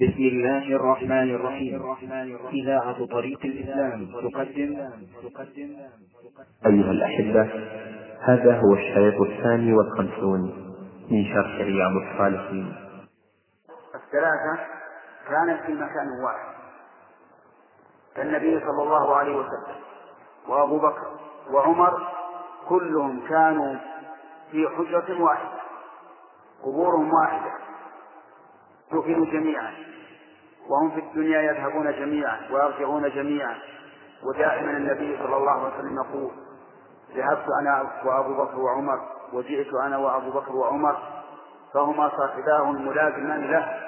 بسم الله الرحمن الرحيم. إذاعة طريق الإسلام تقدم. تقدم أيها الأحبة هذا هو الشريط الثاني والخمسون من شرح رياض الصالحين. الثلاثة كانت في مكان واحد. كالنبي صلى الله عليه وسلم وأبو بكر وعمر كلهم كانوا في حجرة واحدة قبورهم واحدة. دفنوا جميعا وهم في الدنيا يذهبون جميعا ويرجعون جميعا. ودائما النبي صلى الله عليه وسلم يقول ذهبت أنا وأبو بكر وعمر وجئت أنا وأبو بكر وعمر فهما صاحباه الملازمان له.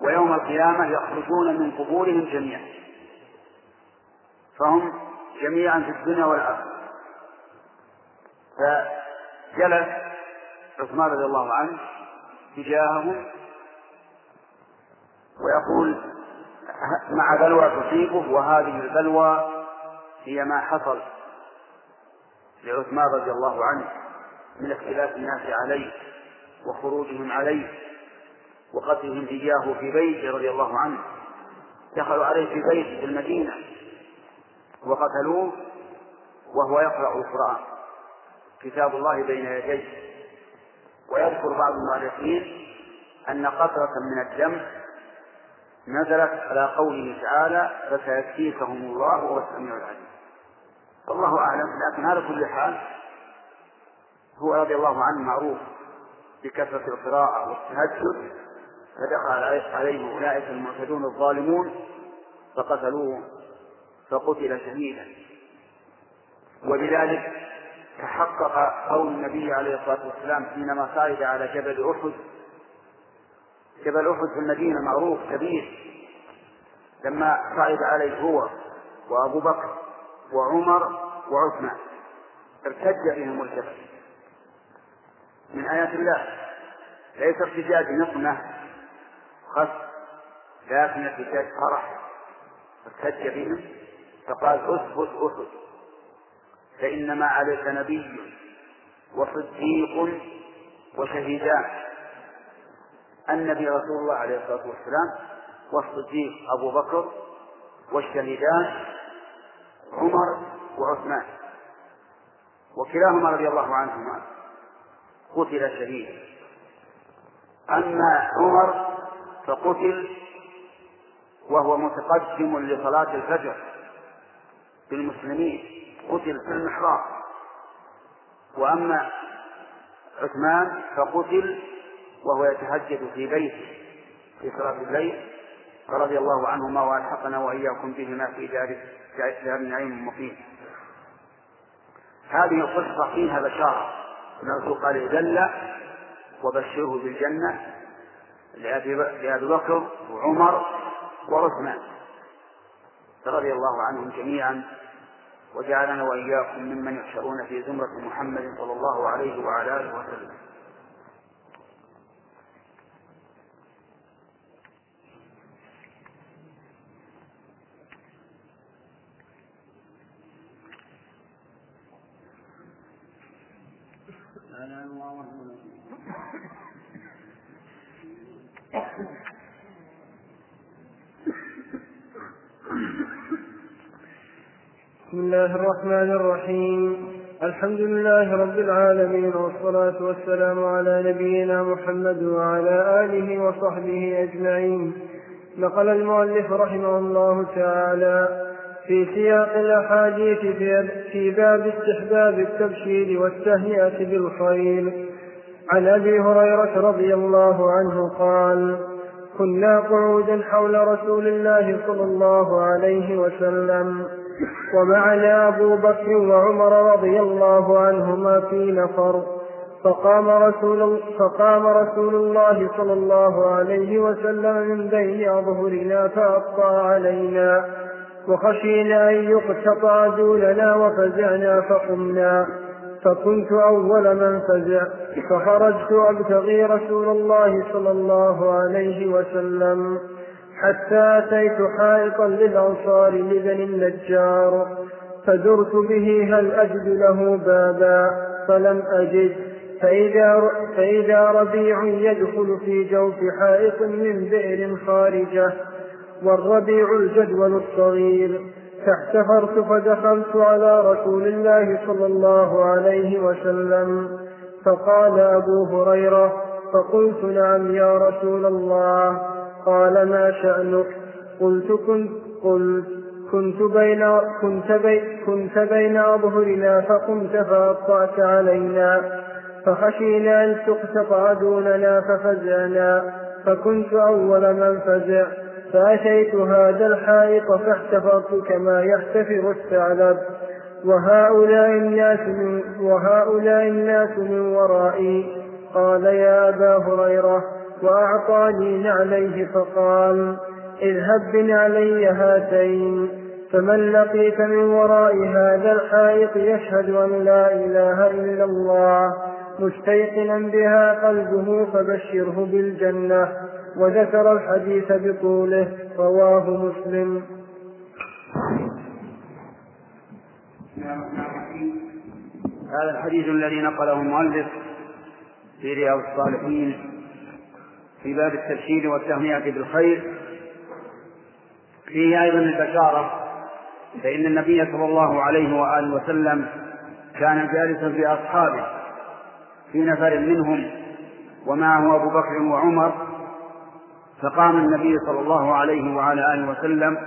ويوم القيامة يخرجون من قبورهم جميعا فهم جميعا في الدنيا والآخرة. فجلس عثمان رضي الله عنه تجاههم ويقول مع بلوى تصيبه وهذه البلوى هي ما حصل لعثمان رضي الله عنه من اختلاف الناس عليه وخروجهم عليه وقتلهم إياه في بيته رضي الله عنه. دخلوا عليه في بيته في المدينة وقتلوه وهو يقرأ القرآن. كتاب الله بين يديه. ويذكر بعض المؤرخين أن قطرة من الدم نزلت على قوله تعالى فسيكفيكهم الله وهو السميع العليم والله أعلم لكن على كل حال هو رضي الله عنه معروف بكثرة القراءة والتهجد فدخل عليه أولئك المعتدون الظالمون فقتلوه فقتل شهيدا. وبذلك تحقق قول النبي عليه الصلاة والسلام حينما صعد على جبل أحد. جبل أحد في المدينة معروف كبير. لما صعد عليه هو وأبو بكر وعمر وعثمان. ارتج بهم الجبل. من آيات الله. ليس ارتجاج نقمة خف لكن ارتجاج فرح. ارتج بهم فقال أثبت اثبت فإنما عليك نبي وصديق وشهيدان. النبي رسول الله عليه الصلاة والسلام والصديق أبو بكر والشهيدان عمر وعثمان. وكلاهما رضي الله عنهما قتل شهيدا. أما عمر فقتل وهو متقدم لصلاة الفجر بالمسلمين. قتل في المحراب. وأما عثمان فقتل وهو يتهجد في بيته في صلاة الليل فرضي الله عنهما وألحقنا وإياكم بهما في دار دار نعيم مقيم. هذه القصة فيها بشارة. الرسول قال دل وبشره بالجنة لأبي بكر وعمر وعثمان رضي الله عنهم جميعا. وجعلنا وإياكم ممن يحشرون في زمرة محمد صلى الله عليه وعلى آله وسلم. بسم الله الرحمن الرحيم الحمد لله رب العالمين والصلاة والسلام على نبينا محمد وعلى آله وصحبه أجمعين نقل المؤلف رحمه الله تعالى في سياق الأحاديث في باب استحباب التبشير والتهنئة بالخير عن أبي هريرة رضي الله عنه قال كنا قعودا حول رسول الله صلى الله عليه وسلم ومعنا أبو بكر وعمر رضي الله عنهما في نفر. فقام رسول فقام رسول الله صلى الله عليه وسلم من بين أظهرنا فأبطى علينا. وخشينا أن يقتطع دوننا وفزعنا فقمنا. فكنت أول من فزع فخرجت أبتغي رسول الله صلى الله عليه وسلم. حتى أتيت حائطا للأنصار لبني النجار فدرت به هل أجد له بابا فلم أجد. فإذا, فإذا ربيع يدخل في جوف حائط من بئر خارجة والربيع الجدول الصغير. فاحتفرت فدخلت على رسول الله صلى الله عليه وسلم فقال أبو هريرة فقلت نعم يا رسول الله. قال ما شأنك؟ قلت كنت قلت كنت بين كنت بين كنت بين أظهرنا فقمت فأبطأت علينا. فخشينا أن تقتطع دوننا ففزعنا. فكنت أول من فزع. فأتيت هذا الحائط فاحتفظت كما يحتفر الثعلب. وهؤلاء الناس من وهؤلاء الناس من ورائي. قال يا أبا هريرة وأعطاني نعليه فقال اذهب بنعلي هاتين فمن لقيت من وراء هذا الحائط يشهد أن لا إله إلا الله مستيقنا بها قلبه فبشره بالجنة وذكر الحديث بطوله رواه مسلم. هذا الحديث الذي نقله المؤلف في رياض الصالحين في باب التبشير والتهنئة بالخير. فيه أيضا البشارة فإن النبي صلى الله عليه وآله وسلم كان جالسا في أصحابه في نفر منهم ومعه أبو بكر وعمر. فقام النبي صلى الله عليه وعلى آله وسلم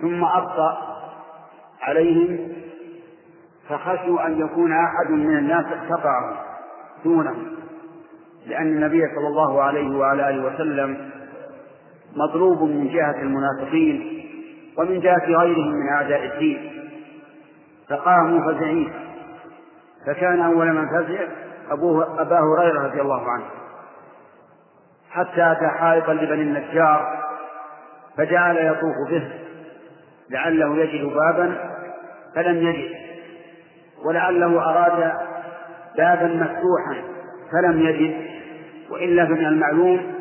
ثم أبطأ عليهم فخشوا أن يكون أحد من الناس اقتطعه دونهم. لأن النبي صلى الله عليه وعلى آله وسلم مطلوب من جهة المنافقين ومن جهة غيرهم من أعداء الدين. فقاموا فزعين فكان أول من فزع أبوه أبا هريرة رضي الله عنه. حتى أتى حائطا لبني النجار فجعل يطوف به. لعله يجد بابا فلم يجد. ولعله أراد بابا مفتوحا فلم يجد. وإلا فمن المعلوم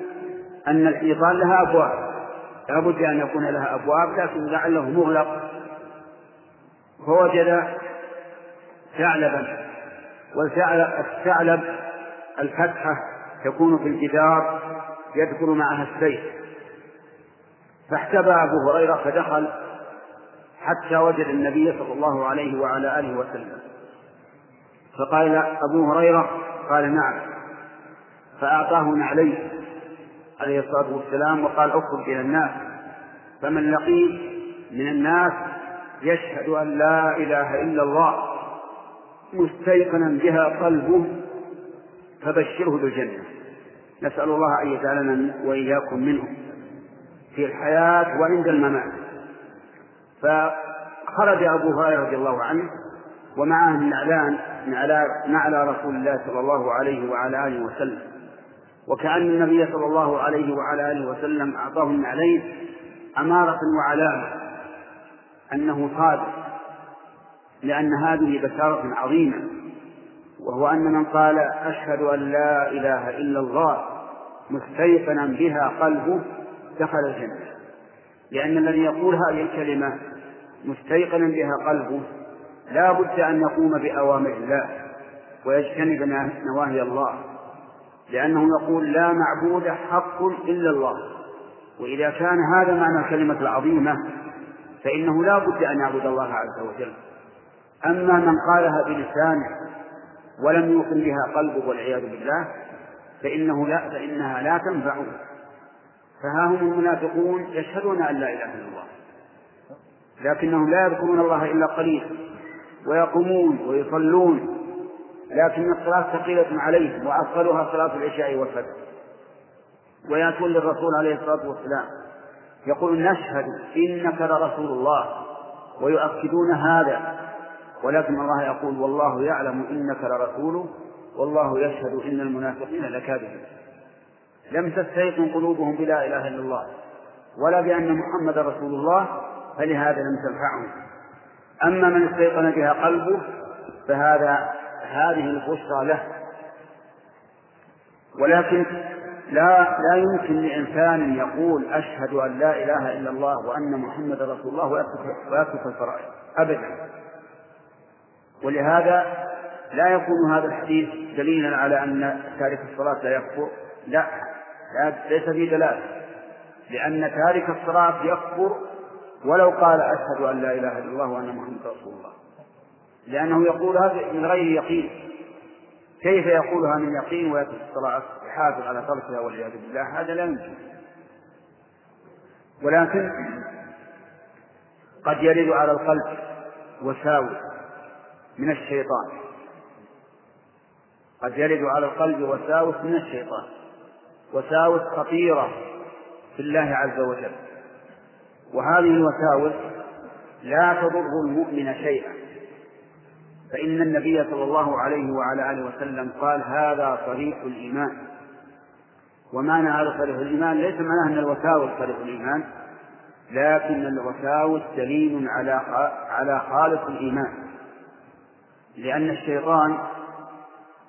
أن الحيطان لها أبواب. لا بد أن يكون لها أبواب لكن لعله مغلق. فوجد ثعلبا والثعلب الفتحة تكون في الجدار يدخل معها السيف. فاحتبى أبو هريرة فدخل حتى وجد النبي صلى الله عليه وعلى آله وسلم. فقال أبو هريرة قال نعم. فأعطاه نعليه عليه الصلاة والسلام وقال أخرج إلى الناس. فمن لقيت من الناس يشهد أن لا إله إلا الله مستيقنا بها قلبه فبشره بالجنة نسأل الله أن يجعلنا وإياكم منهم في الحياة وعند الممات. فخرج أبو هريرة رضي الله عنه ومعه النعلان نعلى رسول الله صلى الله عليه وعلى آله وسلم. وكأن النبي صلى الله عليه وعلى آله وسلم أعطاه النعلين أمارة وعلامة أنه صادق لأن هذه بشارة عظيمة وهو أن من قال أشهد أن لا إله إلا الله مستيقنا بها قلبه دخل الجنة. لأن الذي يقول هذه الكلمة مستيقنا بها قلبه لا بد أن يقوم بأوامر الله ويجتنب نواهي الله. لأنه يقول لا معبود حق إلا الله. وإذا كان هذا معنى الكلمة العظيمة فإنه لا بد أن يعبد الله عز وجل. أما من قالها بلسانه ولم يوقن بها قلبه والعياذ بالله فإنه لا فإنها لا تنفعه فها هم المنافقون يشهدون أن لا إله إلا الله. لكنهم لا يذكرون الله إلا قليلا ويقومون ويصلون لكن الصلاة ثقيلة عليهم وأفضلها صلاة العشاء والفجر. ويأتون للرسول عليه الصلاة والسلام يقول نشهد إنك لرسول الله ويؤكدون هذا. ولكن الله يقول والله يعلم إنك لرسوله والله يشهد إن المنافقين لكاذبون. لم تستيقن قلوبهم بلا إله إلا الله ولا بأن محمد رسول الله فلهذا لم تنفعهم. أما من استيقن بها قلبه فهذا هذه البشرى له. ولكن لا لا يمكن لإنسان يقول أشهد أن لا إله إلا الله وأن محمد رسول الله ويترك الفرائض. أبدا. ولهذا لا يكون هذا الحديث دليلا على أن تارك الصلاة لا يكفر. لا ليس فيه دلالة. لأن تارك الصلاة يكفر ولو قال أشهد أن لا إله إلا الله وأن محمدا رسول الله. لأنه يقول هذا من غير يقين. كيف يقولها من يقين ويترك الصلاة يحافظ على تركها والعياذ بالله؟ هذا لا يمكن. ولكن قد يرد على القلب وساوس من الشيطان. قد يرد على القلب وساوس من الشيطان. وساوس خطيرة في الله عز وجل. وهذه الوساوس لا تضر المؤمن شيئا. فإن النبي صلى الله عليه وعلى آله وسلم قال هذا طريق الإيمان. ومعنى هذا طريق الإيمان ليس معناه أن الوساوس طريق الإيمان لكن الوساوس دليل على على خالص الإيمان. لأن الشيطان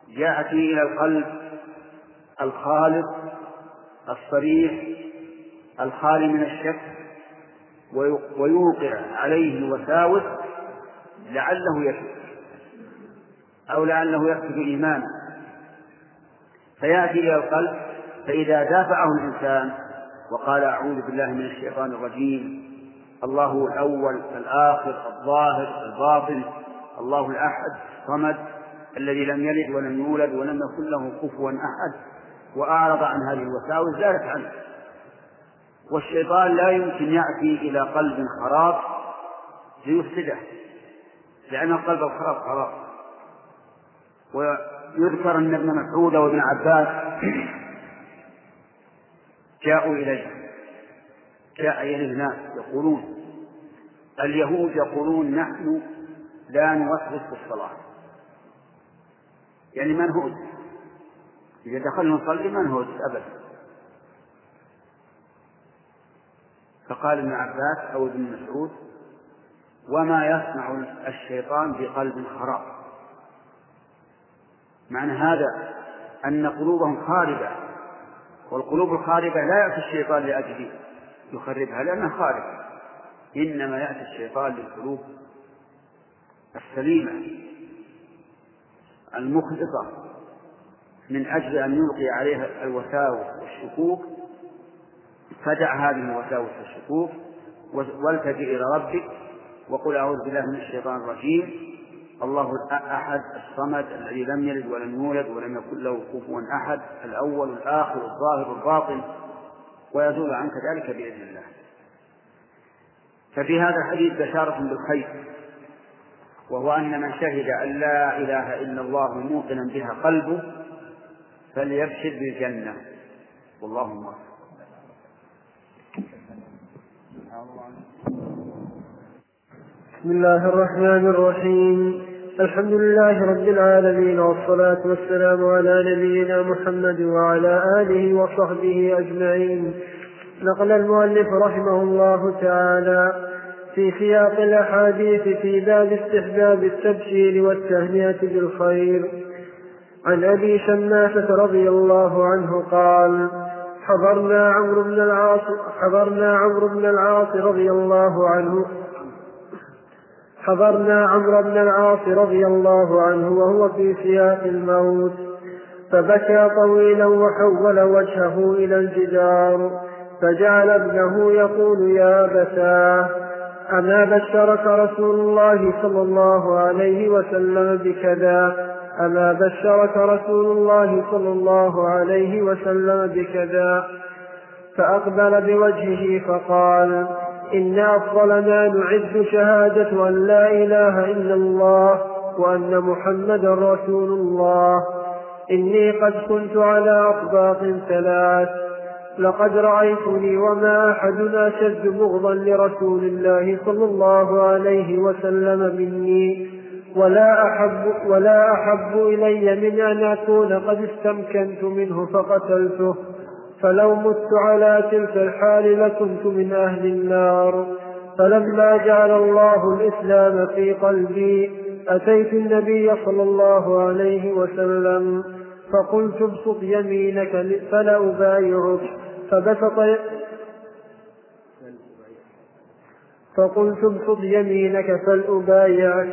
يأتي إلى القلب الخالص الصريح الخالي من الشك ويوقع عليه الوساوس لعله يشك. أو لعله يفقد إيمانه فيأتي إلى القلب فإذا دافعه الإنسان وقال أعوذ بالله من الشيطان الرجيم الله الأول الآخر الظاهر الباطن الله الأحد الصمد الذي لم يلد ولم يولد ولم يكن له كفوا أحد وأعرض عن هذه الوساوس زالت عنه. والشيطان لا يمكن يأتي إلى قلب خراب ليفسده لأن القلب الخراب خراب. ويذكر أن ابن مسعود وابن عباس جاءوا إليه. جاء إليه الناس يقولون اليهود يقولون نحن لا نوسوس في الصلاة. يعني منهوج إذا دخلنا نصلي منهوج أبدا. فقال ابن عباس أو ابن مسعود وما يصنع الشيطان بقلب خراب. معنى هذا أن قلوبهم خاربة والقلوب الخاربة لا يأتي الشيطان لأجل يخربها لأنها خاربة. إنما يأتي الشيطان للقلوب السليمة المخلصة من أجل أن يلقي عليها الوساوس والشكوك. فدع هذه الوساوس والشكوك والتجئ إلى ربك وقل أعوذ بالله من الشيطان الرجيم. الله الأحد الصمد الذي لم يلد ولم يولد ولم يكن له كفوا أحد الأول الآخر الظاهر الباطن ويزول عنك ذلك بإذن الله. ففي هذا الحديث بشارة بالخير وهو أن من شهد أن لا إله إلا الله موقنا بها قلبه فليبشر بالجنة. والله موفق. بسم الله الرحمن الرحيم. الحمد لله رب العالمين والصلاة والسلام على نبينا محمد وعلى آله وصحبه أجمعين. نقل المؤلف رحمه الله تعالى في سياق الأحاديث في باب استحباب التبشير والتهنئة بالخير. عن أبي شماسة رضي الله عنه قال حضرنا عمرو بن العاص حضرنا عمرو بن العاص رضي الله عنه حضرنا عمرو بن العاص رضي الله عنه وهو في سياق الموت. فبكى طويلا وحول وجهه إلى الجدار. فجعل ابنه يقول يا بتاه أما بشرك رسول الله صلى الله عليه وسلم بكذا أما بشرك رسول الله صلى الله عليه وسلم بكذا? فأقبل بوجهه فقال إن أفضل ما نعد شهادة أن لا إله إلا الله وأن محمدا رسول الله. إني قد كنت على أطباق ثلاث. لقد رأيتني وما أحد أشد بغضا لرسول الله صلى الله عليه وسلم مني. ولا أحب, ولا أحب إلي من أن أكون قد استمكنت منه فقتلته. فلو مت على تلك الحال لكنت من أهل النار. فلما جعل الله الإسلام في قلبي أتيت النبي صلى الله عليه وسلم فقلت ابسط يمينك فلا أبايعك. فبسط فقلت ابسط يمينك فلأبايعك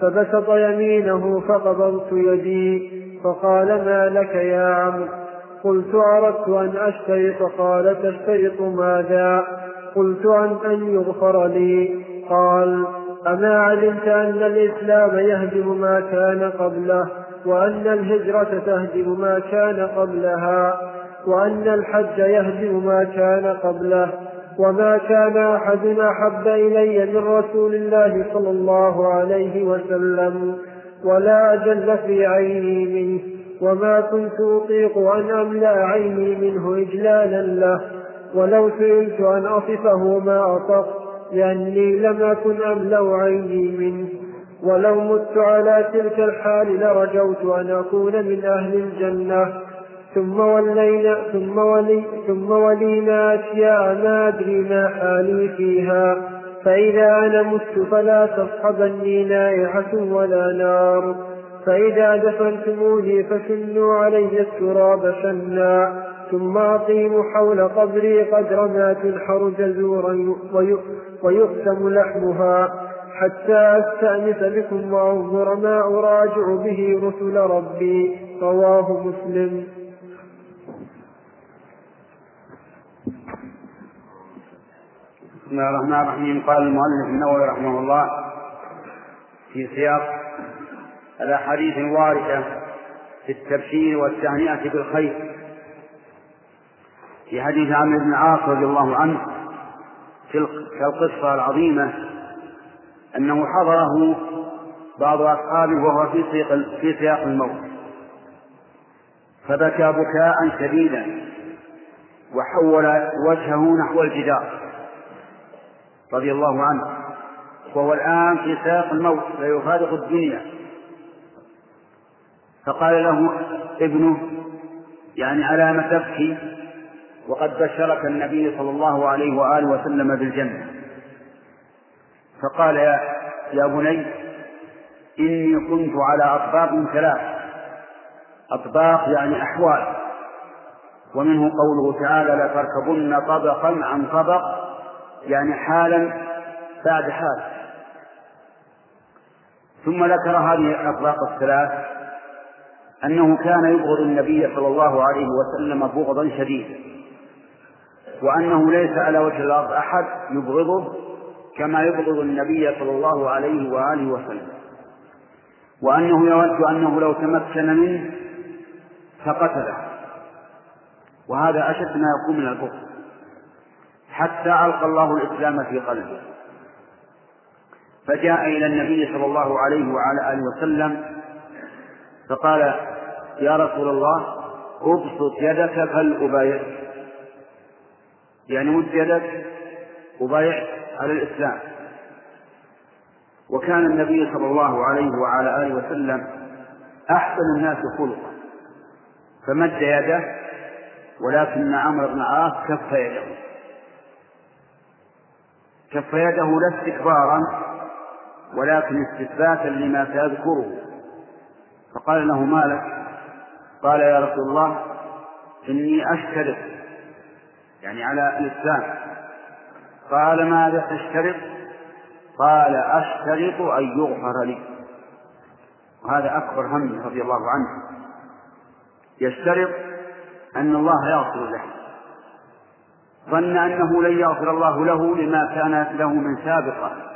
فبسط يمينه فقبضت يدي فقال ما لك يا عمرو قلت أردت أن أشترط قال تشترط ماذا؟ قلت عن أن يغفر لي. قال أما علمت أن الإسلام يهدم ما كان قبله وأن الهجرة تهدم ما كان قبلها وأن الحج يهدم ما كان قبله وما كان أحد أحب إلي من رسول الله صلى الله عليه وسلم ولا أجل في عيني منه. وما كنت أطيق أن أملأ عيني منه إجلالا له. ولو سئلت أن أصفه ما أطق لأني لم أكن أملأ عيني منه. ولو مت على تلك الحال لرجوت أن أكون من أهل الجنة. ثم ولينا ثم ولي ثم ولينا أشياء ما أدري ما حالي فيها. فإذا أنا مت فلا تصحبني نائحة ولا نار. فإذا دفنتموني فشنوا علي التراب شنا ثم أقيموا حول قبري قدر ما تنحر جزورا ويقسم لحمها. حتى أستأنس بكم وأنظر ما أراجع به رسل ربي. رواه مسلم. بسم الله الرحمن الرحيم. قال المؤلف النووي رحمه الله في سياق الأحاديث الواردة في التبشير والتهنئة بالخير. في حديث عمرو بن العاص رضي الله عنه في القصة العظيمة أنه حضره بعض أصحابه وهو في سياق في سياق الموت. فبكى بكاء شديدا وحول وجهه نحو الجدار رضي الله عنه. وهو الآن في سياق الموت لا يفارق الدنيا. فقال له ابنه يعني على ما تبكي وقد بشرك النبي صلى الله عليه وآله وسلم بالجنة. فقال يا, يا بني إني كنت على أطباق ثلاث. أطباق يعني أحوال. ومنه قوله تعالى لتركبن طبقا عن طبق يعني حالا بعد حال. ثم ذكر هذه الأطباق الثلاث أنه كان يبغض النبي صلى الله عليه وسلم بغضا شديدا وأنه ليس على وجه الأرض أحد يبغضه كما يبغض النبي صلى الله عليه وآله وسلم. وأنه يود أنه لو تمكن منه فقتله. وهذا أشد ما يكون من البغض. حتى ألقى الله الإسلام في قلبه. فجاء إلى النبي صلى الله عليه وعلى آله وسلم فقال يا رسول الله ابسط يدك فلأبايعك يعني مد يدك وبايع على الإسلام. وكان النبي صلى الله عليه وعلى آله وسلم أحسن الناس خلقا. فمد يده ولكن عمرو بن عاص كف يده. كف يده لا استكبارا ولكن استثباتا لما سيذكره. فقال له مالك قال يا رسول الله إني أشترط يعني على الإسلام قال ماذا تشترط؟ قال أشترط أن يغفر لي. وهذا أكبر هم رضي الله عنه. يشترط أن الله يغفر له. ظن أنه لن يغفر الله له لما كان له من سابقة.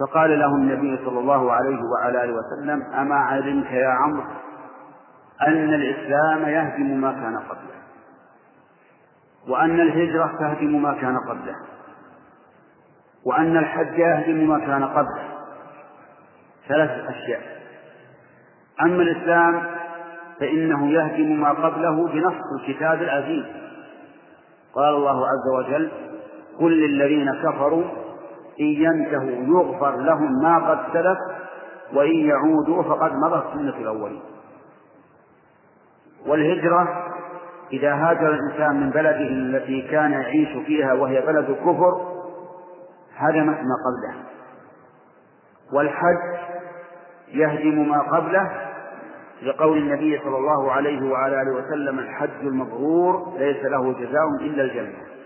فقال له النبي صلى الله عليه وعلى آله وسلم أما علمت يا عمرو أن الإسلام يهدم ما كان قبله وأن الهجرة تهدم ما كان قبله وأن الحج يهدم ما كان قبله. ثلاثة أشياء. أما الإسلام فإنه يهدم ما قبله بنص الكتاب العزيز. قال الله عز وجل قل للذين كفروا إن ينتهوا يغفر لهم ما قد سلف وإن يعودوا فقد مضت سنة الأولين. والهجرة إذا هاجر الإنسان من بلده التي كان يعيش فيها وهي بلد الكفر هدمت ما قبله. والحج يهدم ما قبله لقول النبي صلى الله عليه وعلى آله وسلم الحج المبرور ليس له جزاء إلا الجنة.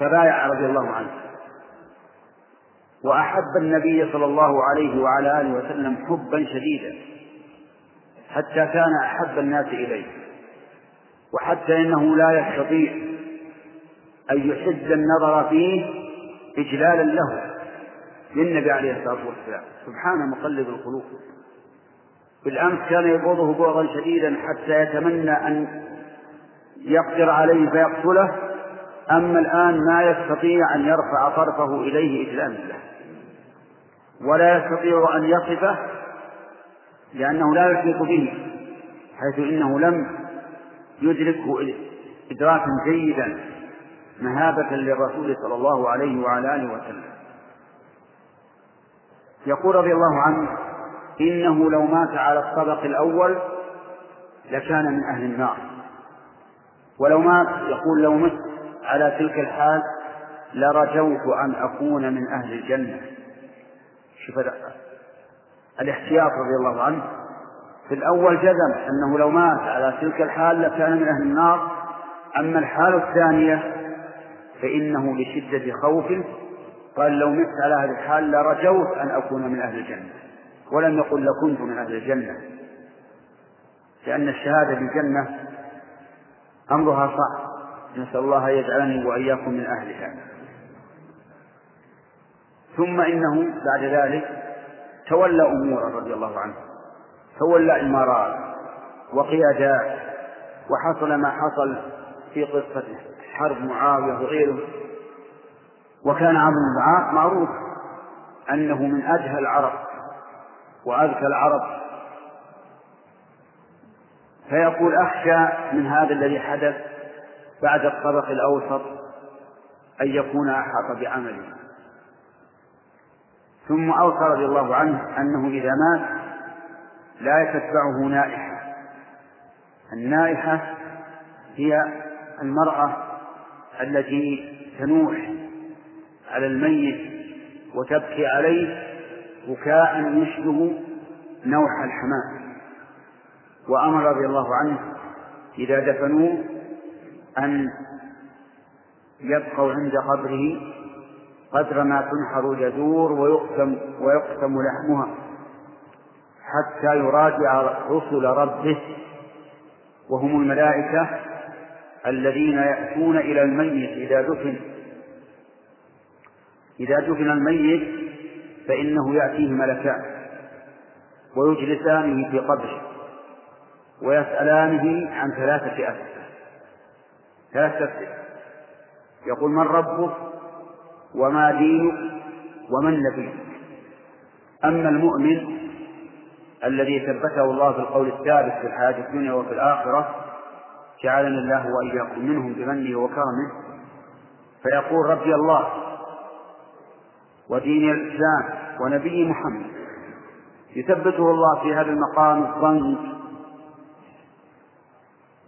فبايع رضي الله عنه. وأحب النبي صلى الله عليه وعلى آله وسلم حبا شديدا حتى كان أحب الناس إليه. وحتى إنه لا يستطيع أن يحد النظر فيه إجلالا له للنبي عليه الصلاة والسلام. سبحان مقلب القلوب. بالأمس كان يبغضه بغضا شديدا حتى يتمنى أن يقدر عليه فيقتله. أما الآن ما يستطيع أن يرفع طرفه إليه إجلالا له ولا يستطيع أن يصفه لأنه لا يحيط به حيث إنه لم يدركه إدراكا جيدا مهابة للرسول صلى الله عليه وعلى آله وسلم. يقول رضي الله عنه إنه لو مات على الطبق الأول لكان من أهل النار. ولو مات يقول لو مت على تلك الحال لرجوت أن أكون من أهل الجنة. شوف الاحتياط رضي الله عنه. في الأول جزم أنه لو مات على تلك الحال لكان من أهل النار. أما الحال الثانية فإنه لشدة خوفه قال لو مت على هذه الحال لرجوت أن أكون من أهل الجنة. ولم يقل لكنت من أهل الجنة. لأن الشهادة بالجنة أمرها صعب. نسأل الله أن يجعلني وإياكم من أهلها. ثم إنه بعد ذلك تولى أمورا رضي الله عنه. تولى إمارات وقيادات وحصل ما حصل في قصة حرب معاوية وغيره. وكان عمرو بن معروف أنه من أجهى العرب وأذكى العرب. فيقول أخشى من هذا الذي حدث بعد الطبق الأوسط أن يكون أحاط بعمله. ثم أوصى رضي الله عنه أنه إذا مات لا تتبعه نائحة. النائحة هي المرأة التي تنوح على الميت وتبكي عليه بكاء يشبه نوح الحمام. وأمر رضي الله عنه إذا دفنوه أن يبقوا عند قبره قدر ما تنحر الجذور ويقسم ويقسم لحمها حتى يراجع رسل ربه وهم الملائكة الذين يأتون إلى الميت إذا دفن. إذا دفن الميت فإنه يأتيه ملكان ويجلسانه في قبره ويسألانه عن ثلاثة أسئلة ثلاثة أسئلة يقول من ربك وما دينك ومن نبيك. أما المؤمن الذي ثبته الله في القول الثابت في الحياة الدنيا وفي الآخرة جعلنا الله وإياكم منهم بمنه وكرمه فيقول ربي الله ودين الإسلام ونبي محمد. يثبته الله في هذا المقام الضنك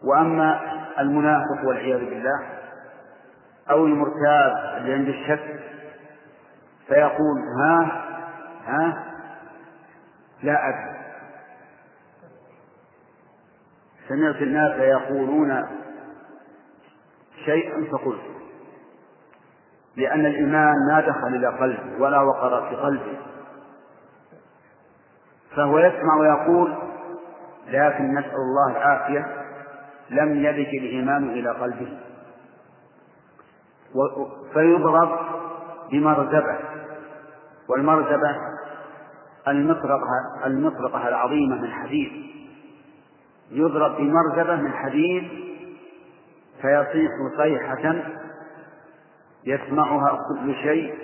وأما المنافق والعياذ بالله أو المرتاب اللي عنده الشك فيقول ها ها لا أدري. سمعت الناس يقولون شيئا فقلت لأن الإيمان ما دخل إلى قلبه ولا وقر في قلبه فهو يسمع ويقول لكن نسأل الله العافية لم يلج الإيمان إلى قلبه. فيضرب بمرزبة. والمرزبة المطرقة المطرقة العظيمة من حديد. يضرب بمرزبة من حديد فيصيح صيحة يسمعها كل شيء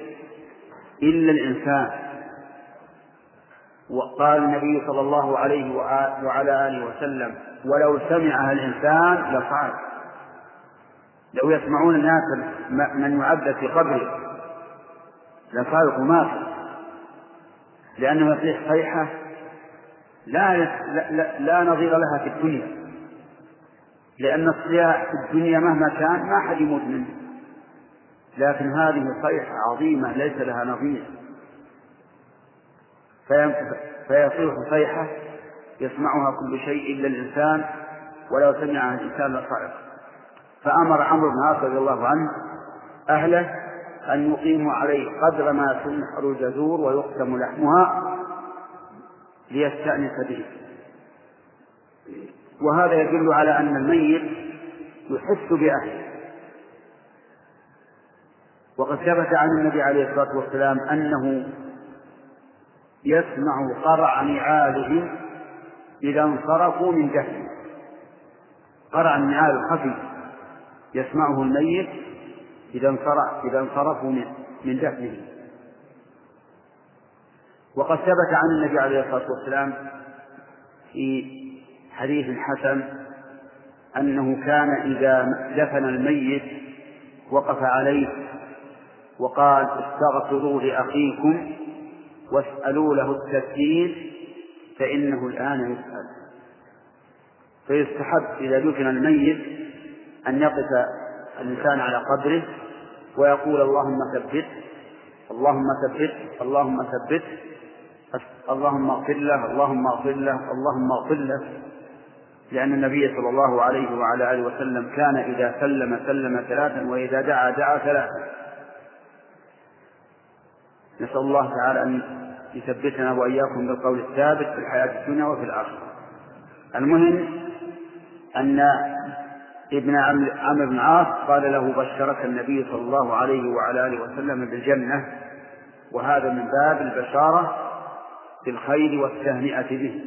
إلا الإنسان. وقال النبي صلى الله عليه وعلى آله وسلم ولو سمعها الإنسان لصعد لو يسمعون الناس من يعذب في قبره لصاروا مات لأنه يصيح صيحة لا, لا, لا نظير لها في الدنيا. لأن الصياح في الدنيا مهما كان ما حد يموت منه. لكن هذه صيحة عظيمة ليس لها نظير. فيصيح صيحة يسمعها كل شيء إلا الإنسان ولو سمعها الإنسان لصعق. فأمر عمرو بن العاص رضي الله عنه أهله أن يقيموا عليه قدر ما تنحر الجزور ويقسم لحمها ليستأنس به. وهذا يدل على أن الميت يحس بأهله. وقد ثبت عن النبي عليه الصلاة والسلام أنه يسمع قرع نعالهم إذا انصرفوا من دفنه قرع النعال الخفي يسمعه الميت إذا انصرف إذا انصرفوا من من دفنه وقد ثبت عن النبي عليه الصلاة والسلام في حديث حسن أنه كان إذا دفن الميت وقف عليه وقال استغفروا لأخيكم واسألوا له التسجيل فإنه الآن يسأل. فيستحب إذا دفن الميت أن يقف الإنسان على قدره ويقول اللهم ثبت اللهم ثبت اللهم ثبت اللهم اغفر له اللهم اغفر له اللهم اغفر له. لأن النبي صلى الله عليه وعلى آله وسلم كان إذا سلم سلم ثلاثا وإذا دعا دعا ثلاثا. نسأل الله تعالى أن يثبتنا وإياكم بالقول الثابت في الحياة الدنيا وفي الآخرة. المهم أن ابن عمرو بن عاص قال له بشرك النبي صلى الله عليه وعلى آله وسلم بالجنة وهذا من باب البشارة بالخير والتهنئة به.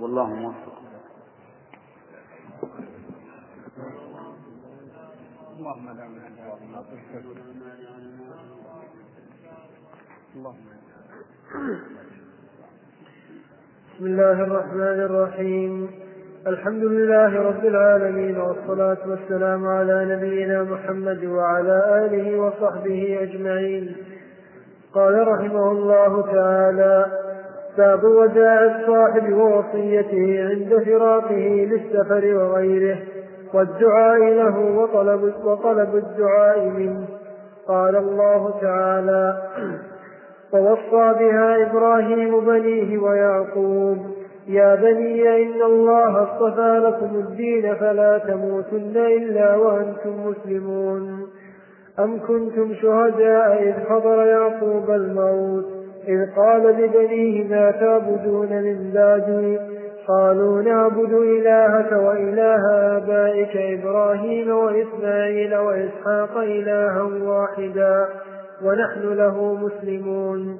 والله موفق. اللهم لا بسم الله الرحمن الرحيم. الحمد لله رب العالمين والصلاة والسلام على نبينا محمد وعلى آله وصحبه أجمعين. قال رحمه الله تعالى باب وداع الصاحب ووصيته عند فراقه للسفر وغيره والدعاء له وطلب, وطلب الدعاء منه. قال الله تعالى ووصى بها إبراهيم بنيه ويعقوب. يا بني إن الله اصطفى لكم الدين فلا تموتن إلا وأنتم مسلمون. أم كنتم شهداء إذ حضر يعقوب الموت؟ إذ قال لبنيه ما تعبدون من بعدي قالوا نعبد إلهك وإله آبائك إبراهيم وإسماعيل وإسحاق إلها واحدا. ونحن له مسلمون.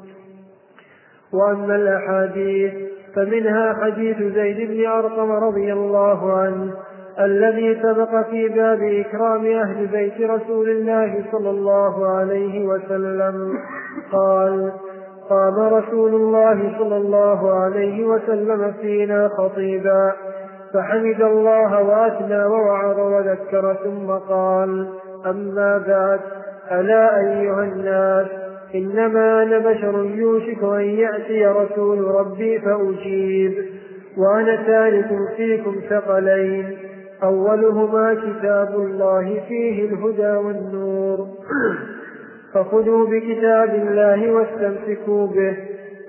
وأما الأحاديث فمنها حديث زيد بن أرقم رضي الله عنه الذي سبق في باب إكرام أهل بيت رسول الله صلى الله عليه وسلم. قال قام رسول الله صلى الله عليه وسلم فينا خطيبا فحمد الله وأثنى ووعظ وذكر ثم قال أما بعد. ألا أيها الناس إنما أنا بشر يوشك أن يأتي رسول ربي فأجيب وأنا تارك فيكم ثقلين أولهما كتاب الله فيه الهدى والنور فخذوا بكتاب الله واستمسكوا به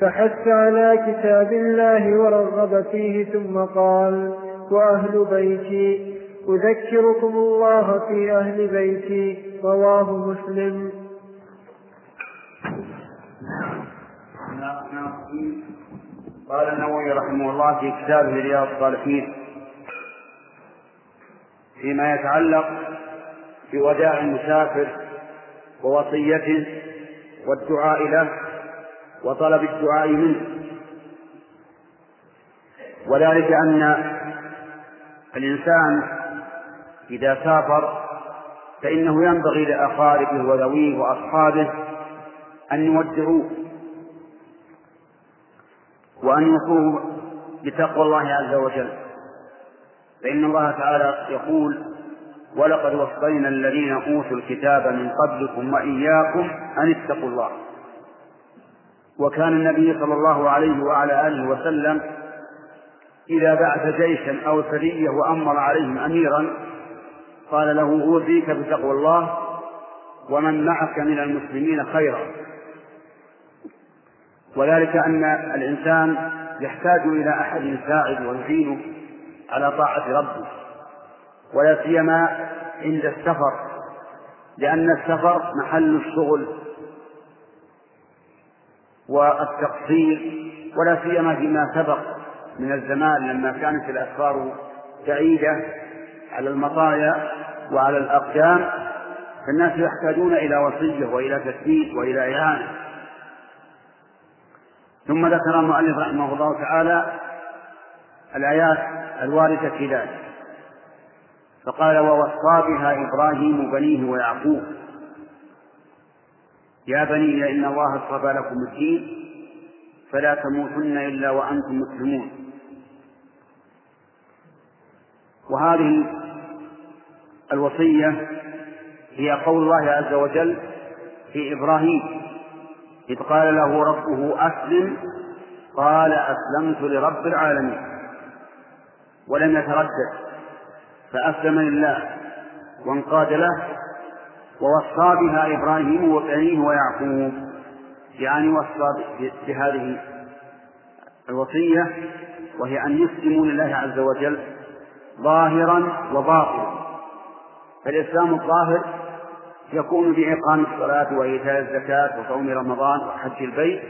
فحث على كتاب الله ورغب فيه ثم قال وأهل بيتي أذكركم الله في أهل بيتي رواه مسلم. قال النووي رحمه الله في كتابه رياض الصالحين فيما يتعلق بوداع المسافر ووصيته والدعاء له وطلب الدعاء منه. وذلك أن الإنسان إذا سافر فإنه ينبغي لأقاربه وذويه وأصحابه أن يودعوه وأن يوصوه بتقوى الله عز وجل. فإن الله تعالى يقول ولقد وصينا الذين أوتوا الكتاب من قبلكم وإياكم أن اتقوا الله وكان النبي صلى الله عليه وعلى آله وسلم إذا بعث جيشا أو سرية وأمر عليهم أميرا قال له أوصيك بتقوى الله ومن معك من المسلمين خيرا. وذلك أن الإنسان يحتاج إلى أحد يساعد ويعينه على طاعة ربه ولا سيما عند السفر لأن السفر محل الشغل والتقصير ولا سيما فيما سبق من الزمان لما كانت الأسفار بعيدة. على المطايا وعلى الأقدام فالناس يحتاجون إلى وصية وإلى تثبيت وإلى إعانة. ثم ذكر المؤلف رحمه الله تعالى الآيات الواردة في ذلك. فقال ووصى بها إبراهيم بنيه ويعقوب يا بني إن الله اصطفى لكم الدين فلا تموتن إلا وأنتم مسلمون. وهذه الوصية هي قول الله عز وجل في إبراهيم إذ قال له ربه أسلم قال أسلمت لرب العالمين ولم يتردد فأسلم لله وانقاد له ووصى بها إبراهيم وبنيه ويعقوب يعني وصى بهذه الوصية وهي أن يسلموا لله عز وجل ظاهرا وباطنا. فالإسلام الظاهر يكون بإقام الصلاة وإيتاء الزكاة وصوم رمضان وحج البيت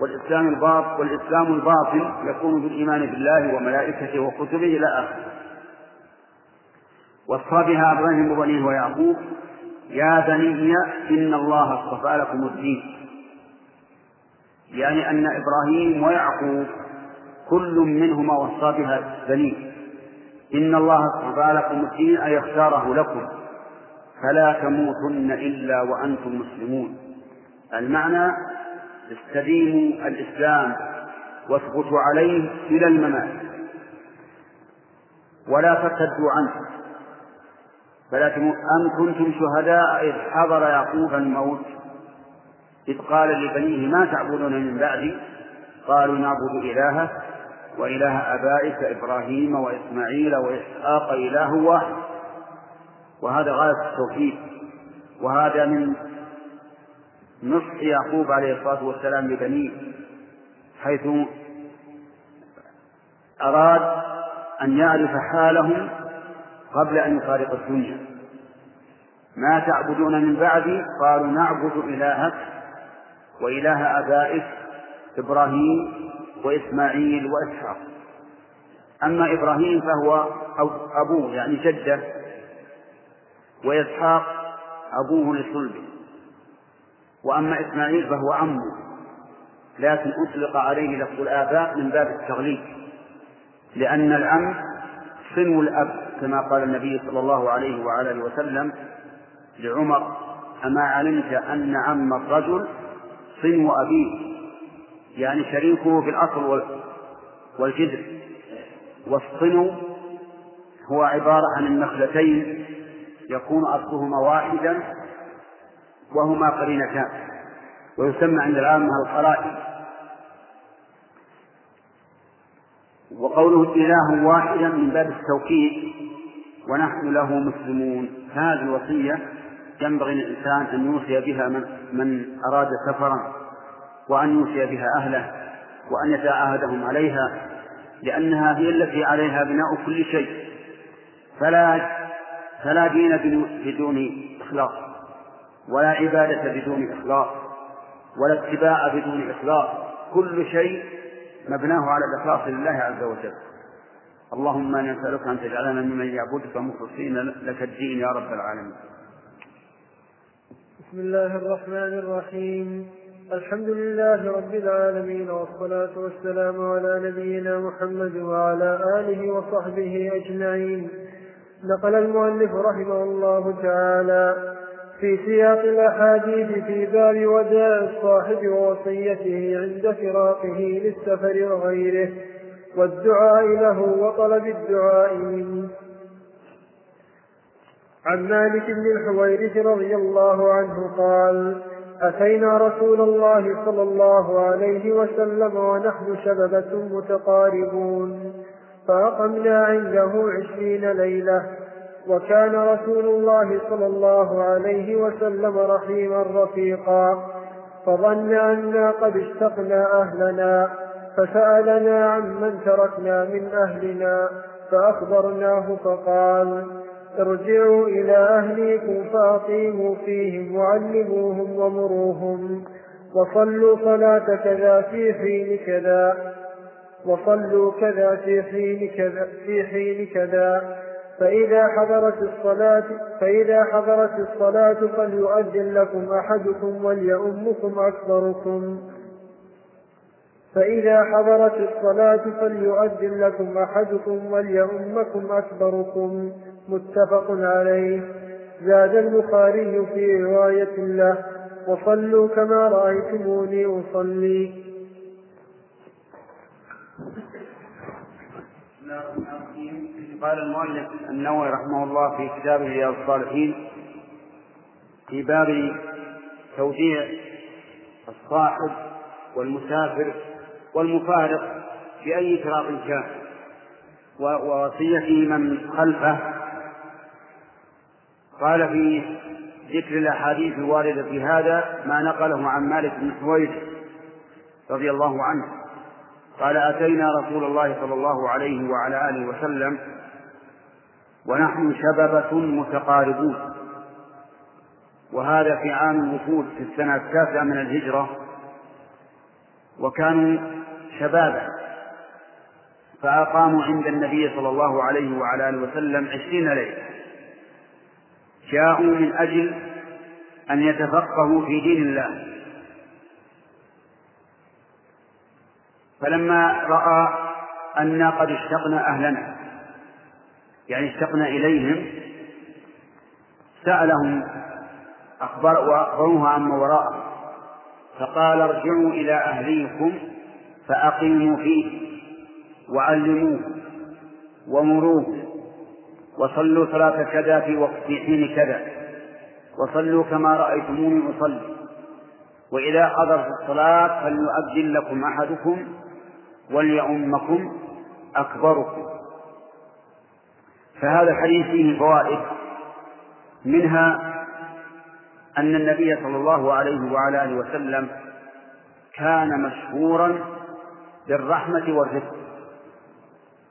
والإسلام الباطن والإسلام الباطن يكون بالإيمان بالله وملائكته وكتبه إلى آخره. وصى بها إبراهيم وبنيه ويعقوب يا بني إن الله اصطفى لكم الدين. يعني أن إبراهيم ويعقوب كل منهما وصى بها بنيه. إن الله اصطفى لكم الدين أي اختاره لكم فلا تموتن إلا وأنتم مسلمون. المعنى استديموا الإسلام واثبتوا عليه إلى الممات. ولا ترتدوا عنه. فلا أم كنتم شهداء إذ حضر يعقوب الموت؟ إذ قال لبنيه ما تعبدون من بعدي؟ قالوا نعبد إلهك. وإله آبائك إبراهيم وإسماعيل وإسحاق إله واحد. وهذا غاية التوحيد. وهذا من نصح يعقوب عليه الصلاة والسلام لبنيه حيث أراد أن يعرف حالهم قبل أن يفارق الدنيا. ما تعبدون من بعدي؟ قالوا نعبد إلهك وإله آبائك إبراهيم وإسماعيل وإسحاق. أما إبراهيم فهو أبوه يعني جده وإسحاق أبوه لصلبه. وأما إسماعيل فهو عمه. لكن أطلق عليه لفظ الآباء من باب التغليب. لأن العم صنو الأب كما قال النبي صلى الله عليه وعلى وسلم لعمر أما علمت أن عم الرجل صنو أبيه؟ يعني شريكه في الأصل والجذر. والصنو هو عبارة عن النخلتين يكون أصلهما واحدا وهما قرينتان ويسمى عند العامة القرائن. وقوله إله واحدا من باب التوكيد ونحن له مسلمون. هذه الوصية ينبغي للإنسان أن يوصي بها من, من أراد سفرا. وأن يوصي بها أهله وأن يتعاهدهم عليها لأنها هي التي عليها بناء كل شيء. فلا فلا دين بدون إخلاص ولا عبادة بدون إخلاص ولا اتباع بدون إخلاص. كل شيء مبناه على الإخلاص لله عز وجل. اللهم إنا نسألك أن تجعلنا ممن يعبدك مخلصين لك الدين يا رب العالمين. بسم الله الرحمن الرحيم. الحمد لله رب العالمين والصلاة والسلام على نبينا محمد وعلى آله وصحبه أجمعين. نقل المؤلف رحمه الله تعالى في سياق الأحاديث في باب وداع الصاحب ووصيته عند فراقه للسفر وغيره والدعاء له وطلب الدعاء منه. عن مالك بن الحويرث رضي الله عنه قال أتينا رسول الله صلى الله عليه وسلم ونحن شببة متقاربون فأقمنا عنده عشرين ليلة وكان رسول الله صلى الله عليه وسلم رحيما رفيقا فظن أنا قد اشتقنا أهلنا فسألنا عمن تركنا من أهلنا فأخبرناه فقال ارجعوا إلى أهليكم فأقيموا فيهم وعلموهم ومروهم وصلوا صلاة كذا في حين كذا. وصلوا كذا في حين كذا في حين كذا. فإذا حضرت الصلاة فإذا حضرت الصلاة فليؤذن لكم أحدكم وليؤمكم أكبركم. فإذا حضرت الصلاة فليؤذن لكم أحدكم وليؤمكم أكبركم. متفق عليه. زاد البخاري في رواية له وصلوا كما رأيتموني أصلي. قال المؤلف النووي رحمه الله في كتابه رياض الصالحين في باب توديع الصاحب والمسافر والمفارق في أي فراق كان ووصيته من خلفه قال في ذكر الأحاديث الواردة في هذا ما نقله عن مالك بن حويرث رضي الله عنه. قال أتينا رسول الله صلى الله عليه وعلى آله وسلم ونحن شببة متقاربون. وهذا في عام الوفود في السنة التاسعة من الهجرة. وكانوا شبابا فأقاموا عند النبي صلى الله عليه وعلى آله وسلم عشرين ليلة. جاءوا من أجل أن يتفقهوا في دين الله. فلما رأى أنا قد اشتقنا أهلنا يعني اشتقنا إليهم سألهم أخبر وأخبروها عما وراءه فقال ارجعوا إلى أهليكم فأقيموا فيه وعلموه ومروه. وصلوا صلاة كذا في وقت في حين كذا. وصلوا كما رأيتموني أصلي. وإذا حضرت الصلاة فليؤذن لكم أحدكم وليؤمكم أكبركم. فهذا الحديث فيه فوائد. منها أن النبي صلى الله عليه وعلى آله وسلم كان مشهورا بالرحمة والرفق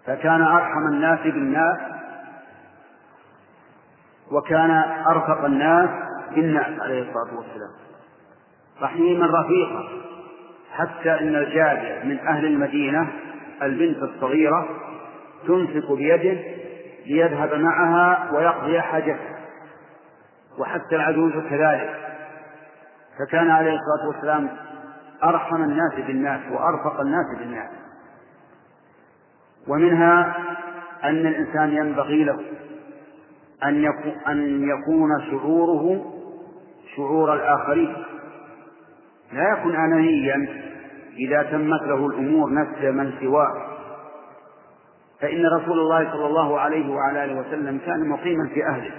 فكان أرحم الناس بالناس وكان أرفق الناس بالناس عليه الصلاة والسلام. رحيما رفيقا. حتى إن الجارية من أهل المدينة البنت الصغيرة تمسك بيده ليذهب معها ويقضي حاجتها وحتى العجوز كذلك. فكان عليه الصلاة والسلام أرحم الناس بالناس وأرفق الناس بالناس. ومنها أن الإنسان ينبغي له أن يكون, أن يكون شعوره شعور الآخرين. لا يكن أنانيا إذا تمت له الأمور نفس من سواه. فإن رسول الله صلى الله عليه وعلى آله وسلم كان مقيما في أهله.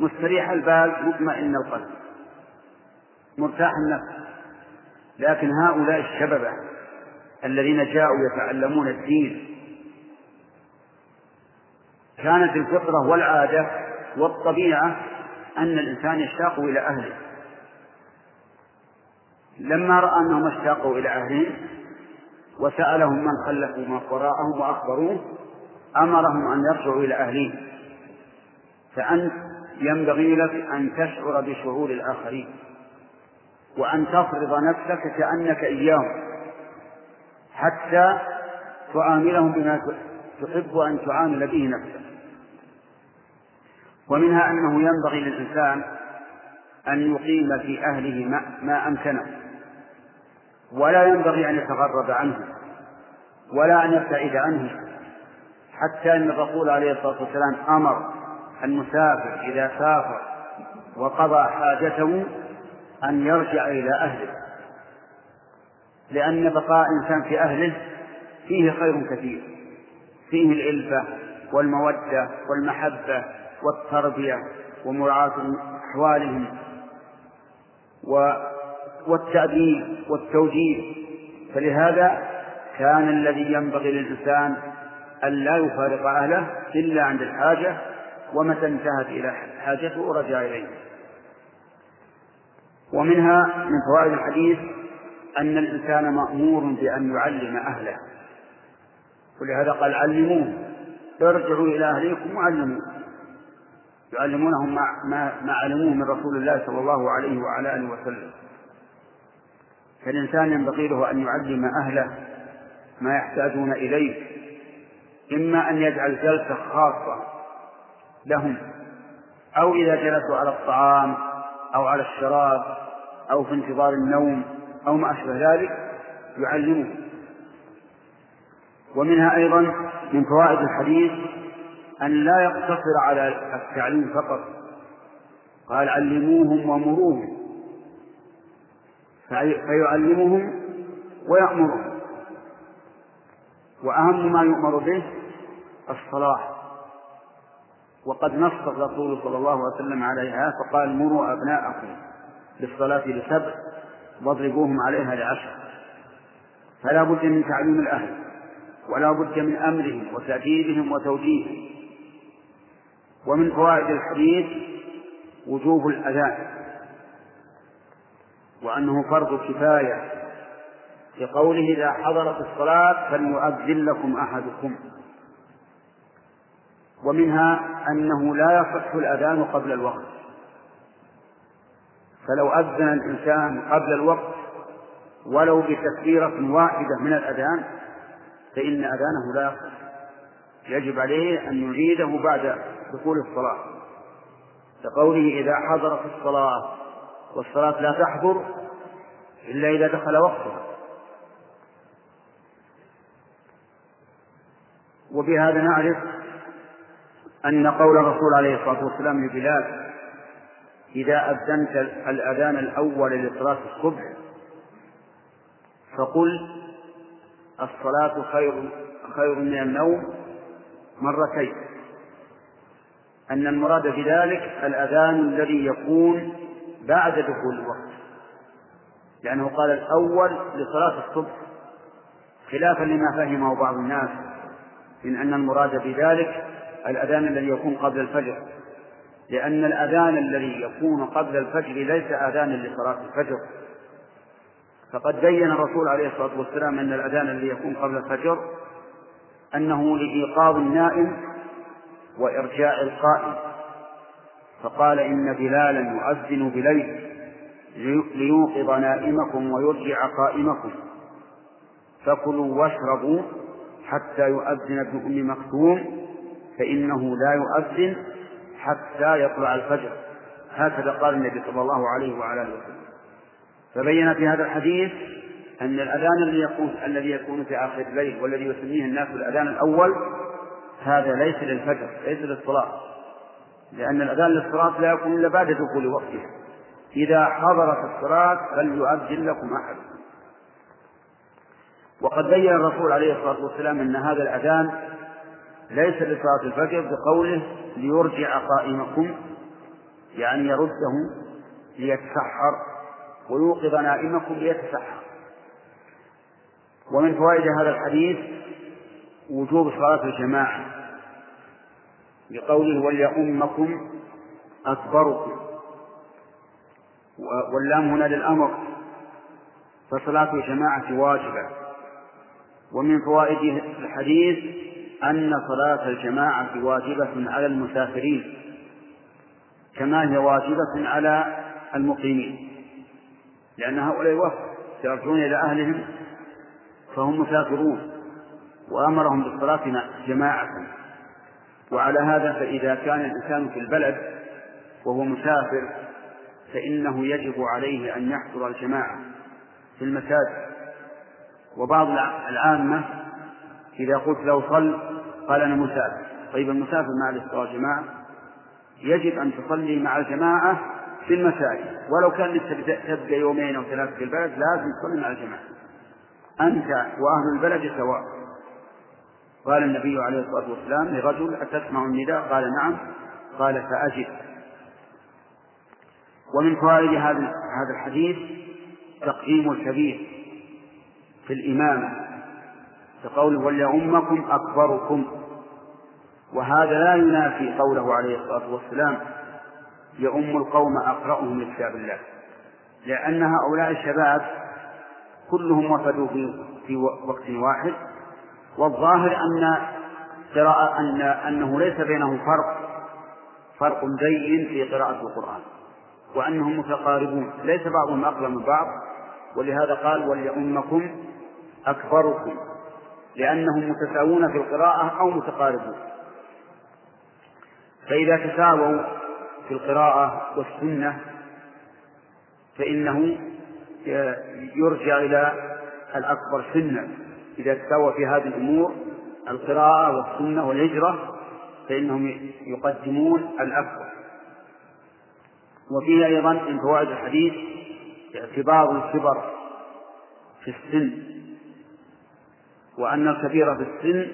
مستريح البال مطمئن القلب. مرتاح النفس. لكن هؤلاء الشببة الذين جاءوا يتعلمون الدين كانت الفطرة والعادة والطبيعة أن الإنسان يشتاق إلى أهله. لما رأى أنهم اشتاقوا إلى أهلهم وسألهم من خلفوا ما وراءهم وأخبروه أمرهم أن يرجعوا إلى أهلهم فأنت ينبغي لك أن تشعر بشعور الآخرين وأن تفرض نفسك كأنك إياهم حتى تعاملهم بما تحب أن تعامل به نفسك. ومنها أنه ينبغي للإنسان أن يقيم في أهله ما, ما أمكنه ولا ينبغي أن يتغرب عنه ولا أن يبتعد عنه حتى أن الرسول عليه الصلاة والسلام أمر المسافر إذا سافر وقضى حاجته أن يرجع إلى أهله لأن بقاء إنسان في أهله فيه خير كثير فيه الإلفة والمودة والمحبة والتربية ومراعاة أحوالهم والتأديب والتوجيه. فلهذا كان الذي ينبغي للإنسان أن لا يفارق أهله إلا عند الحاجة ومتى انتهت إلى حاجته رجع إليه. ومنها من فوائد الحديث أن الإنسان مأمور بأن يعلم أهله. ولهذا قال علموه ارجعوا إلى أهليكم وعلموه. يعلمونهم ما, ما, علموه من رسول الله صلى الله عليه وعلى آله وسلم. فالإنسان ينبغي له أن يعلم أهله ما يحتاجون إليه إما أن يجعل جلسة خاصة لهم أو إذا جلسوا على الطعام أو على الشراب أو في انتظار النوم أو ما أشبه ذلك يعلمه. ومنها أيضا من فوائد الحديث أن لا يقتصر على التعليم فقط. قال علموهم ومروهم. فيعلمهم ويأمرهم. وأهم ما يؤمر به الصلاة وقد نص الرسول صلى الله عليه وسلم عليها فقال مروا أبناءكم بالصلاة لسبع واضربوهم عليها لعشر. فلا بد من تعليم الأهل ولا بد من أمرهم وتأديبهم وتوجيههم. ومن فوائد الحديث وجوب الأذان وأنه فرض كفاية لقوله إذا حضرت الصلاة فليؤذن لكم أحدكم. ومنها أنه لا يصح الأذان قبل الوقت. فلو أذن الإنسان قبل الوقت ولو بتكبيرة واحدة من الأذان فإن أذانه لا يصح. يجب عليه أن يعيده بعد دخول الصلاة. كقوله إذا حضرت الصلاة والصلاة لا تحضر إلا إذا دخل وقتها وبهذا نعرف أن قول الرسول عليه الصلاة والسلام لبلال إذا أذنت الأذان الأول لصلاة الصبح فقل الصلاة خير خير من النوم مرتين. أن المراد بذلك الأذان الذي يكون بعد دخول الوقت. لأنه قال الأول لصلاة الصبح خلافا لما فهمه بعض الناس من أن المراد بذلك الأذان الذي يكون قبل الفجر. لأن الأذان الذي يكون قبل الفجر ليس أذانا لصلاة الفجر. فقد بين الرسول عليه الصلاة والسلام أن الأذان الذي يكون قبل الفجر أنه لإيقاظ النائم وإرجاع القائم فقال إن بلالا يؤذن بليل ليوقظ نائمكم ويرجع قائمكم. فكلوا واشربوا حتى يؤذن ابن أم مكتوم فإنه لا يؤذن حتى يطلع الفجر. هكذا قال النبي صلى الله عليه وعلى آله وسلم. فبين في هذا الحديث أن الأذان الذي يكون الذي يكون في آخر الليل والذي يسميه الناس الأذان الأول هذا ليس للفجر ليس للصلاة. لأن الأذان للصلاة لا يكون إلا بعد دخول وقتها. إذا حضرت الصلاة فليؤذن لكم أحد. وقد بين الرسول عليه الصلاة والسلام أن هذا الأذان ليس لصلاة الفجر بقوله ليرجع قائمكم يعني يرده ليتسحر ويوقظ نائمكم ليتسحر. ومن فوائد هذا الحديث وجوب صلاة الجماعة. بقوله وليؤمكم أكبركم. واللام هنا للأمر. فصلاة الجماعة واجبة. ومن فوائد الحديث أن صلاة الجماعة واجبة على المسافرين كما هي واجبة على المقيمين. لأن هؤلاء وفد يرجعون إلى أهلهم فهم مسافرون وأمرهم بالصلاة جماعة. وعلى هذا فإذا كان الإنسان في البلد وهو مسافر فإنه يجب عليه أن يحضر الجماعة في المساجد. وبعض العامة إذا قلت له صل قال أنا مسافر. طيب المسافر مع الإصرار جماعة؟ يجب أن تصلي مع الجماعة في المساجد. ولو كان تبقى يومين أو ثلاثة في البلد لازم تصلي مع الجماعة. أنت وأهل البلد سواء. قال النبي عليه الصلاة والسلام لرجل أتسمع النداء؟ قال نعم. قال فأجب. ومن فوائد هذا هذا الحديث تقديم الكبير في الإمامة كقوله وليؤمكم أكبركم وهذا لا ينافي قوله عليه الصلاة والسلام يؤم القوم أقرأهم لكتاب الله لأن هؤلاء الشباب كلهم وفدوا في في وقت واحد. والظاهر أن قراءة أن أنه ليس بينهم فرق فرق بين في قراءة القرآن وأنهم متقاربون ليس بعضهم أقرب من بعض ولهذا قال وليؤمكم أكبركم لأنهم متساوون في القراءة أو متقاربون. فإذا تساووا في القراءة والسنة فإنه يرجع إلى الأكبر سنا إذا تساوى في هذه الأمور القراءة والسنة والهجرة فإنهم يقدمون الأكبر وفيه أيضا من فوائد الحديث اعتبار الكبر في السن وأن الكبير في السن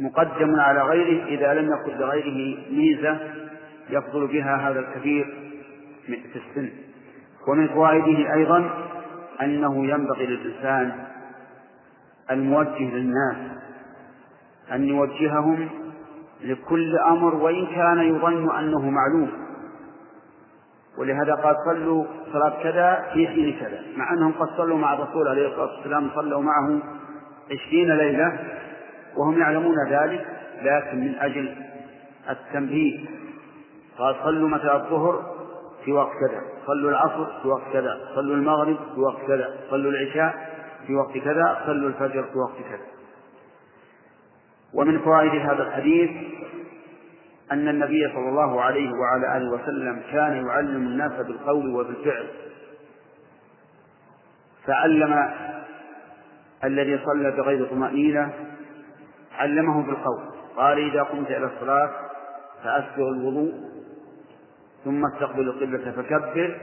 مقدم على غيره إذا لم يكن لغيره ميزة يفضل بها هذا الكبير في السن. ومن فوائده أيضا أنه ينبغي للإنسان الموجه للناس أن يوجههم لكل أمر وإن كان يظن أنه معلوم. ولهذا قال صلوا صلاة كذا في حين كذا مع أنهم قد صلوا مع الرسول عليه الصلاة والسلام صلوا معه عشرين ليلة وهم يعلمون ذلك لكن من أجل التنبيه. قال صلوا متى الظهر في وقت كذا صلوا العصر في وقت كذا صلوا المغرب في وقت كذا صلوا العشاء في وقت كذا صلوا الفجر في وقت كذا. ومن فوائد هذا الحديث أن النبي صلى الله عليه وعلى آله وسلم كان يعلم الناس بالقول وبالفعل. فعلم الذي صلى بغير طمأنينة علمه بالقول. قال إذا قمت إلى الصلاة فأسبغ الوضوء ثم أستقبل القبلة فكبر